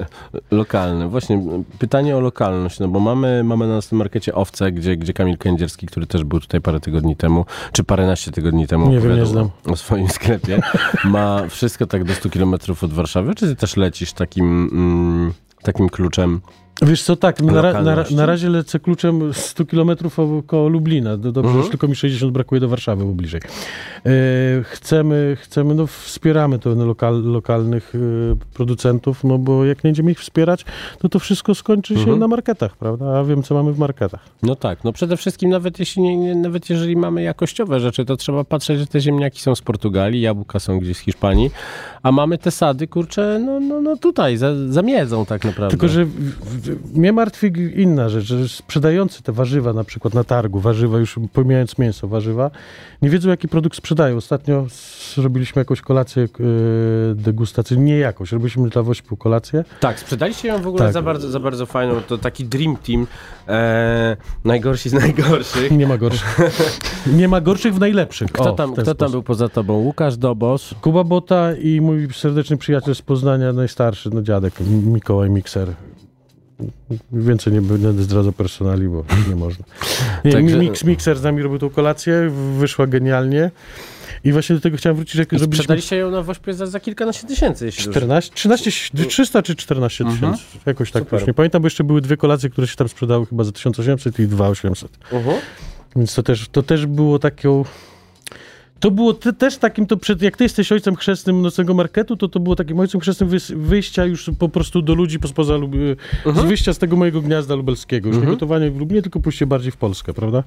Lokalne. Właśnie m, pytanie o lokalność, no bo mamy, mamy na naszym markecie owce, gdzie, gdzie Kamil Kędzierski, który też był tutaj parę tygodni temu, czy paręnaście tygodni temu Nie wiem, nie znam. o swoim sklepie, ma wszystko tak do 100 km od Warszawy, czy ty też lecisz takim, mm, takim kluczem? Wiesz co, tak, na, na, na razie lecę kluczem 100 km koło Lublina. Do- Dobrze, Mhm. tylko mi 60 brakuje do Warszawy, bo bliżej. E, chcemy, chcemy, no wspieramy to lokal, lokalnych e, producentów, no bo jak nie będziemy ich wspierać, to to wszystko skończy się Mhm. na marketach, prawda? A wiem, co mamy w marketach. No tak, no przede wszystkim nawet jeśli nie, nawet jeżeli mamy jakościowe rzeczy, to trzeba patrzeć, że te ziemniaki są z Portugalii, jabłka są gdzieś z Hiszpanii, a mamy te sady, kurczę, no, no, no tutaj, za, za miedzą tak naprawdę. Tylko, że w, w, mnie martwi inna rzecz, że sprzedający te warzywa na przykład na targu, warzywa już pomijając mięso, warzywa, nie wiedzą jaki produkt sprzedają. Ostatnio zrobiliśmy jakąś kolację e, degustacyjną, nie jakąś, robiliśmy dla Wośpu kolację. Tak, sprzedaliście ją w ogóle Tak. za, bardzo, za bardzo fajną, to taki dream team, e, najgorsi z najgorszych. Nie ma gorszych. Nie ma gorszych w najlepszych. Kto tam, kto tam był poza tobą? Łukasz Dobosz. Kuba Bota i mój serdeczny przyjaciel z Poznania, najstarszy, no dziadek, Mikołaj Mikser. Więcej nie będę zdradzał personali, bo nie można. Nie, Także- Mix Mixer z nami robił tą kolację, wyszła genialnie. I właśnie do tego chciałem wrócić, jak Sprzedaliście ją na Wośpie za, za kilkanaście tysięcy, jeśli dobrze 14, 13, 300 czy 14 Mhm. tysięcy, jakoś tak Super. już nie pamiętam, bo jeszcze były dwie kolacje, które się tam sprzedały chyba za 1800 i 2800. Mhm. Więc to też, to też było taką. To było te, też takim, to przed, jak ty jesteś ojcem chrzestnym nocnego marketu, to to było takim ojcem chrzestnym wyjścia już po prostu do ludzi po- spoza, Lub- z wyjścia z tego mojego gniazda lubelskiego. Już nie gotowanie w Lublinie, tylko pójście bardziej w Polskę, prawda?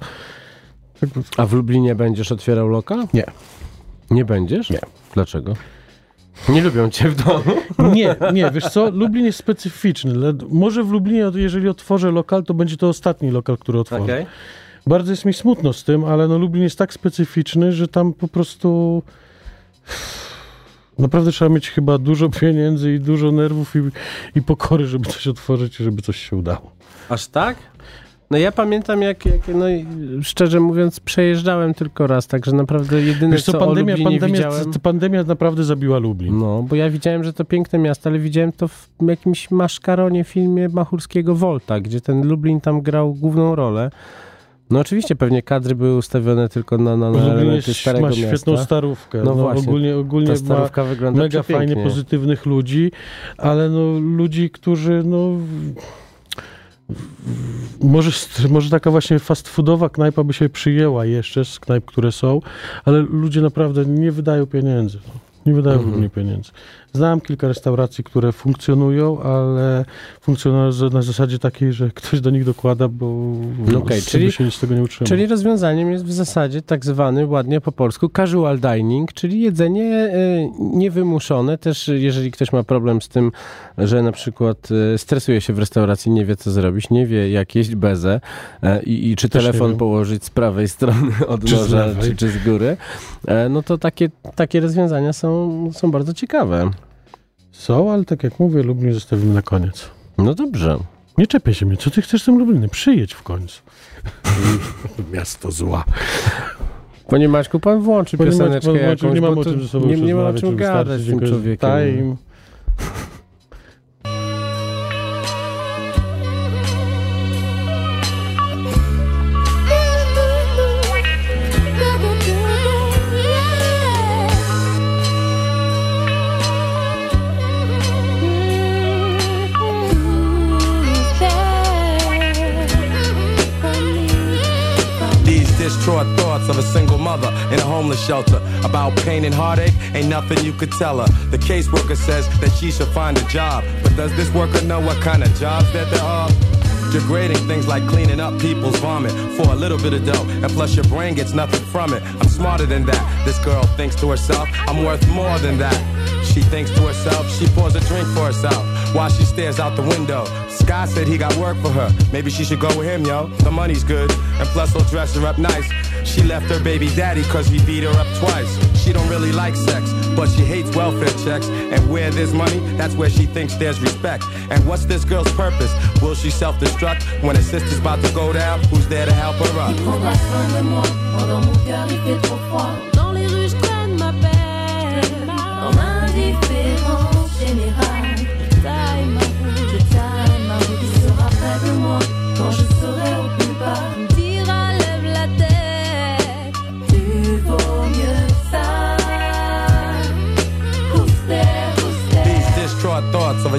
Tak, A w Lublinie będziesz otwierał lokal? Nie. Nie będziesz? Nie. Dlaczego? Nie lubią cię w domu. Nie, nie, wiesz co, Lublin jest specyficzny. Może w Lublinie, jeżeli otworzę lokal, to będzie to ostatni lokal, który otworzę. Okej. Bardzo jest mi smutno z tym, ale no Lublin jest tak specyficzny, że tam po prostu Naprawdę trzeba mieć chyba dużo pieniędzy i dużo nerwów i, i pokory, żeby coś otworzyć i żeby coś się udało. Aż tak? No ja pamiętam, jak, jak no szczerze mówiąc, przejeżdżałem tylko raz, także naprawdę jedyne, Wiesz co, co pandemia, pandemia, widziałem... pandemia naprawdę zabiła Lublin. No, bo ja widziałem, że to piękne miasto, ale widziałem to w jakimś maszkaronie filmie Machurskiego Volta, gdzie ten Lublin tam grał główną rolę. No oczywiście pewnie kadry były ustawione tylko na, na, na elementy starego ma świetną miasta. starówkę. No No właśnie, ogólnie ogólnie starówka wygląda mega fajnie pozytywnych ludzi, ale no ludzi, którzy no... Może, może taka właśnie fast foodowa knajpa by się przyjęła jeszcze z knajp, które są, ale ludzie naprawdę nie wydają pieniędzy. Nie wydają Mhm. w ogóle pieniędzy. Znam kilka restauracji, które funkcjonują, ale funkcjonują na zasadzie takiej, że ktoś do nich dokłada, bo No żeby czyli- się nic z tego nie utrzyma. Czyli rozwiązaniem jest w zasadzie tak zwany, ładnie po polsku, casual dining, czyli jedzenie e, niewymuszone. Też e, jeżeli ktoś ma problem z tym, że na przykład e, stresuje się w restauracji, nie wie co zrobić, nie wie jak jeść bezę i, i czy Też telefon położyć z prawej strony od Czy noża, czy, czy z góry, no to takie, takie rozwiązania są, są bardzo ciekawe. Są, ale tak jak mówię, Lublin zostawimy na koniec. No dobrze. Nie czepiaj się mnie, co ty chcesz z tym Lubliny? Przyjedź w końcu. Miasto zła. Panie Maćku, pan włączy Panie Maćku, pioseneczkę włączył, jakąś, nie mam o ze sobą nie, nie ma o czym gadać z tym człowiekiem. Time. Of a single mother in a homeless shelter about pain and heartache ain't nothing you could tell her. The caseworker says that she should find a job, but does this worker know what kind of jobs that there are? Degrading things like cleaning up people's vomit for a little bit of dough, and plus your brain gets nothing from it. I'm smarter than that. This girl thinks to herself, I'm worth more than that. She thinks to herself, she pours a drink for herself while she stares out the window. Sky said he got work for her. Maybe she should go with him, yo. The money's good, and plus he'll dress her up nice. She left her baby daddy cause he beat her up twice. She don't really like sex, but she hates welfare checks. And where there's money, that's where she thinks there's respect. And what's this girl's purpose? Will she self-destruct when her sister's about to go down? Who's there to help her up? quand je serai au plus bas.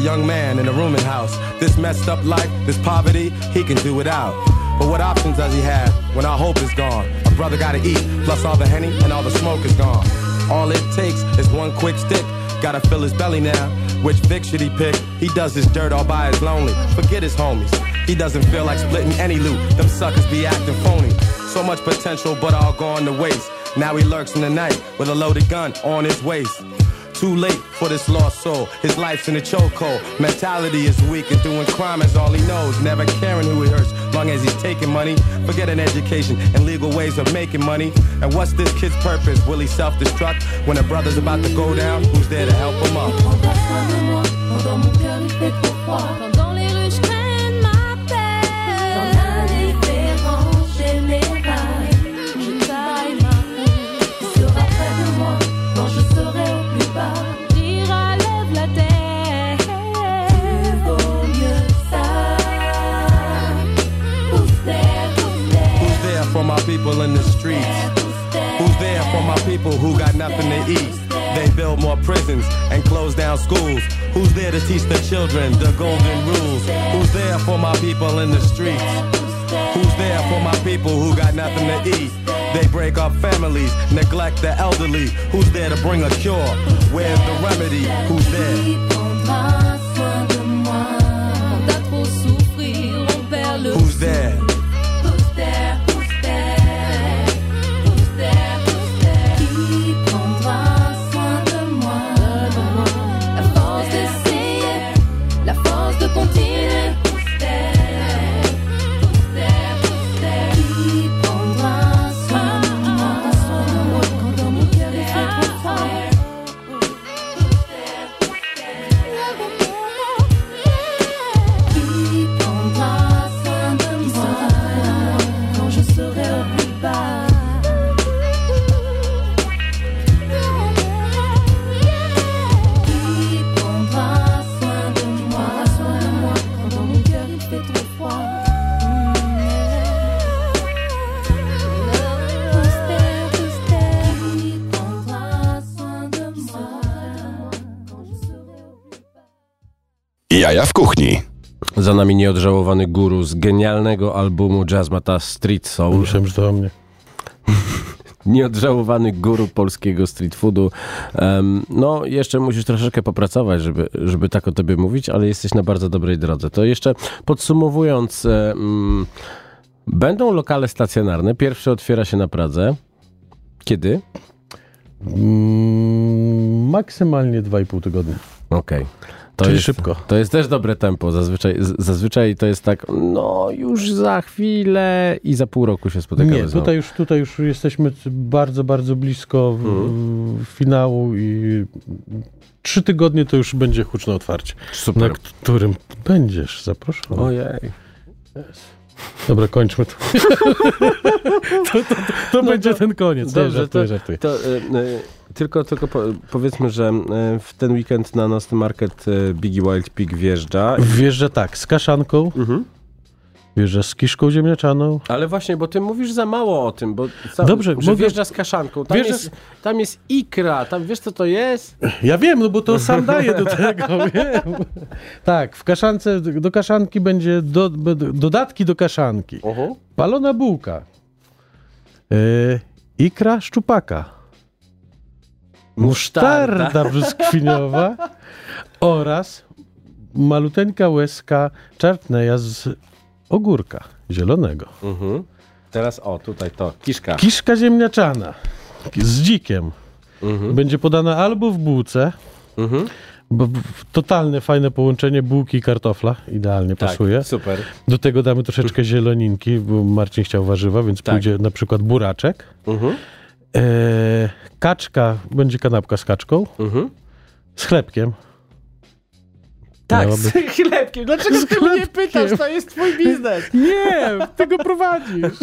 Young man in a rooming house. This messed up life, this poverty, he can do without. But what options does he have when our hope is gone? A brother gotta eat, plus all the henny and all the smoke is gone. All it takes is one quick stick. Gotta fill his belly now. Which Vic should he pick? He does his dirt all by his lonely. Forget his homies. He doesn't feel like splitting any loot. Them suckers be acting phony. So much potential, but all gone to waste. Now he lurks in the night with a loaded gun on his waist. Too late for this lost soul. His life's in a chokehold. Mentality is weak and doing crime is all he knows. Never caring who he hurts, long as he's taking money. Forget an education and legal ways of making money. And what's this kid's purpose? Will he self-destruct when a brother's about to go down? Who's there to help him up? Schools. Who's there to teach the children the golden rules? Who's there for my people in the streets? Who's there for my people who got nothing to eat? They break up families, neglect the elderly. Who's there to bring a cure? Where's the remedy? Who's there? Jaja w kuchni. Za nami nieodżałowany guru z genialnego albumu Jazzmata Street Soul. Myślałem, że to o mnie. Nieodżałowany guru polskiego street foodu. Em, no, jeszcze musisz troszeczkę popracować, żeby, żeby tak o tobie mówić, ale jesteś na bardzo dobrej drodze. To jeszcze podsumowując, mm, będą lokale stacjonarne. Pierwszy otwiera się na Pradze. Kiedy? Mm, maksymalnie 2,5 tygodnia. Okej. To Czyli jest, szybko. To jest też dobre tempo. Zazwyczaj, zazwyczaj to jest tak, no już za chwilę i za pół roku się spotykamy. Nie, tutaj już, tutaj już jesteśmy bardzo, bardzo blisko w, w finału i trzy tygodnie to już będzie huczne otwarcie. Super. Na którym będziesz zaproszony. Ojej. Dobra, kończmy to. to, to, to, to będzie ten koniec. Dobrze, nie, żartuję, żartuję. to y, y, tylko, tylko po, powiedzmy, że y, w ten weekend na Nosty Market Biggie Wild Pig wjeżdża. Wjeżdża tak, z kaszanką, Mhm. Wjeżdża z kiszką ziemniaczaną. Ale właśnie, bo ty mówisz za mało o tym, bo ca- Dobrze, że mogę- wjeżdża z kaszanką. Tam, jest, tam jest ikra, tam wiesz co to jest? Ja wiem, no bo to sam daję do tego, wiem. Tak, w kaszance, do kaszanki będzie do, do, dodatki do kaszanki. Palona bułka. Yy, ikra szczupaka. Musztarda brzoskwiniowa oraz maluteńka łezka czartneja z ogórka zielonego. Mhm. Teraz o, tutaj to, kiszka. Kiszka ziemniaczana z dzikiem. Będzie podana albo w bułce, Mhm. bo totalne fajne połączenie bułki i kartofla, idealnie Tak, pasuje. super. Do tego damy troszeczkę zieloninki, bo Marcin chciał warzywa, więc Tak. pójdzie na przykład buraczek. Mhm. E, kaczka, będzie kanapka z kaczką, Mhm. z chlebkiem. Tak, z chlebkiem. Dlaczego Z ty mnie chlebkiem. pytasz? To jest twój biznes. Nie, ty go prowadzisz.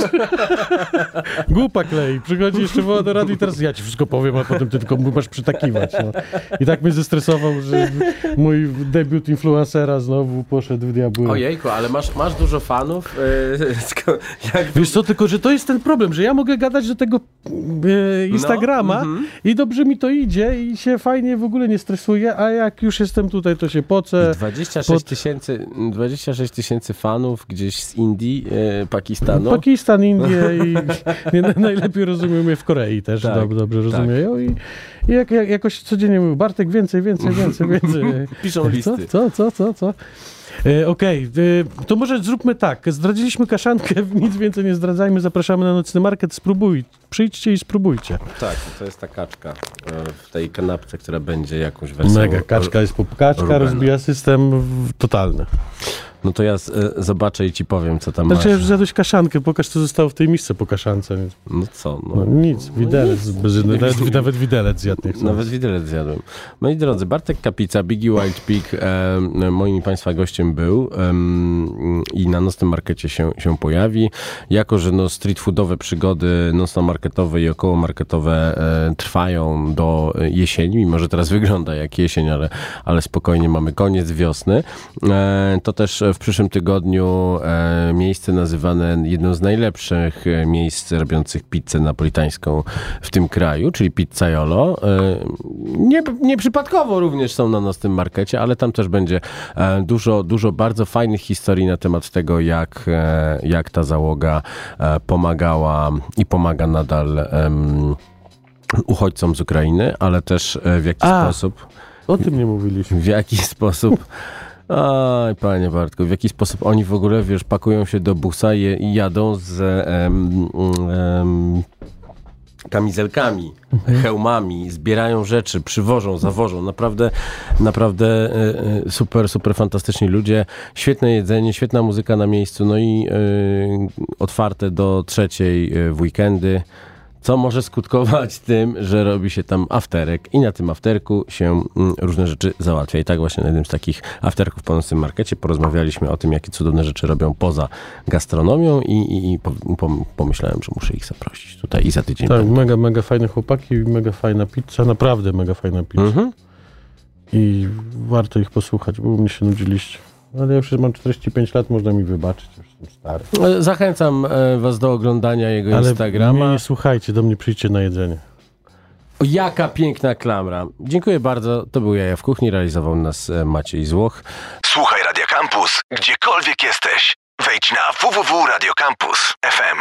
Głupa klei. Przychodzi jeszcze woła do rady i teraz ja ci wszystko powiem, a potem ty tylko masz przytakiwać. No. I tak mnie zestresował, że mój debiut influencera znowu poszedł w diabły. Ojejku, ale masz, masz dużo fanów. Yy, sko- jak Wiesz co, tylko że to jest ten problem, że ja mogę gadać do tego e, Instagrama mhm. i dobrze mi to idzie i się fajnie w ogóle nie stresuję, a jak już jestem tutaj, to się pocę. 26 pod- tysięcy 26 tysięcy fanów gdzieś z Indii, e, Pakistanu. Pakistan, Indie i nie, na- najlepiej rozumieją mnie w Korei też, Tak, dob, dobrze tak. rozumieją i, i jak, jak, jakoś codziennie mówią, Bartek więcej, więcej, więcej, więcej. Piszą Co, listy. co, co, co, co? E, Okej, e, to może zróbmy tak. Zdradziliśmy kaszankę, nic więcej nie zdradzajmy, zapraszamy na nocny market, spróbuj. Przyjdźcie i spróbujcie. Tak, to jest ta kaczka e, w tej kanapce, która będzie jakąś wersją. Mega, kaczka jest pop- kaczka, Rubena. rozbija system totalny. No to ja z, e, zobaczę i ci powiem, co tam Znaczy, masz. już zjadłeś kaszankę, pokaż co zostało w tej misce po kaszance. Więc- No co, no. No nic, widelec, bez, nawet, nawet widelec zjadł nie chcę. Nawet widelec zjadłem. Moi drodzy, Bartek Kapica, Biggie Wild Pig, e, moim i Państwa gościem był em, i na nocnym markecie się, się pojawi. Jako, że no, street foodowe przygody nocno-marketowe i okołomarketowe e, trwają do jesieni, mimo że teraz wygląda jak jesień, ale, ale spokojnie mamy koniec wiosny, e, to też w przyszłym tygodniu e, miejsce nazywane jedną z najlepszych e, miejsc robiących pizzę napolitańską w tym kraju, czyli Pizzaiolo. E, Nie, nieprzypadkowo również są na nocnym markecie, ale tam też będzie dużo, dużo bardzo fajnych historii na temat tego, jak, jak ta załoga pomagała i pomaga nadal uchodźcom z Ukrainy, ale też w jaki A. sposób O tym nie mówiliśmy. w jaki sposób. Aj, panie Bartku, w jaki sposób oni w ogóle, wiesz, pakują się do busa i, jadą z em, em, kamizelkami, hełmami, zbierają rzeczy, przywożą, zawożą. Naprawdę, naprawdę e, e, super, super fantastyczni ludzie. Świetne jedzenie, świetna muzyka na miejscu, no i e, otwarte do trzeciej w weekendy. Co może skutkować tym, że robi się tam afterek i na tym afterku się mm, różne rzeczy załatwia. I tak właśnie na jednym z takich afterków po nocnym markecie porozmawialiśmy o tym, jakie cudowne rzeczy robią poza gastronomią i, i, i pom- pom- pomyślałem, że muszę ich zaprosić tutaj i za tydzień Tak, będą. mega, mega fajne chłopaki, mega fajna pizza, naprawdę mega fajna pizza. Mhm. I warto ich posłuchać, bo mnie się nudziliście. Ale ja już mam 45 lat, można mi wybaczyć, już Zachęcam e, was do oglądania jego Ale Instagrama. nie słuchajcie, do mnie przyjdźcie na jedzenie. O, jaka piękna klamra. Dziękuję bardzo. To był Jaja w Kuchni. Realizował nas e, Maciej Złoch. Słuchaj Radio Campus, gdziekolwiek jesteś. Wejdź na www.radiocampus.fm.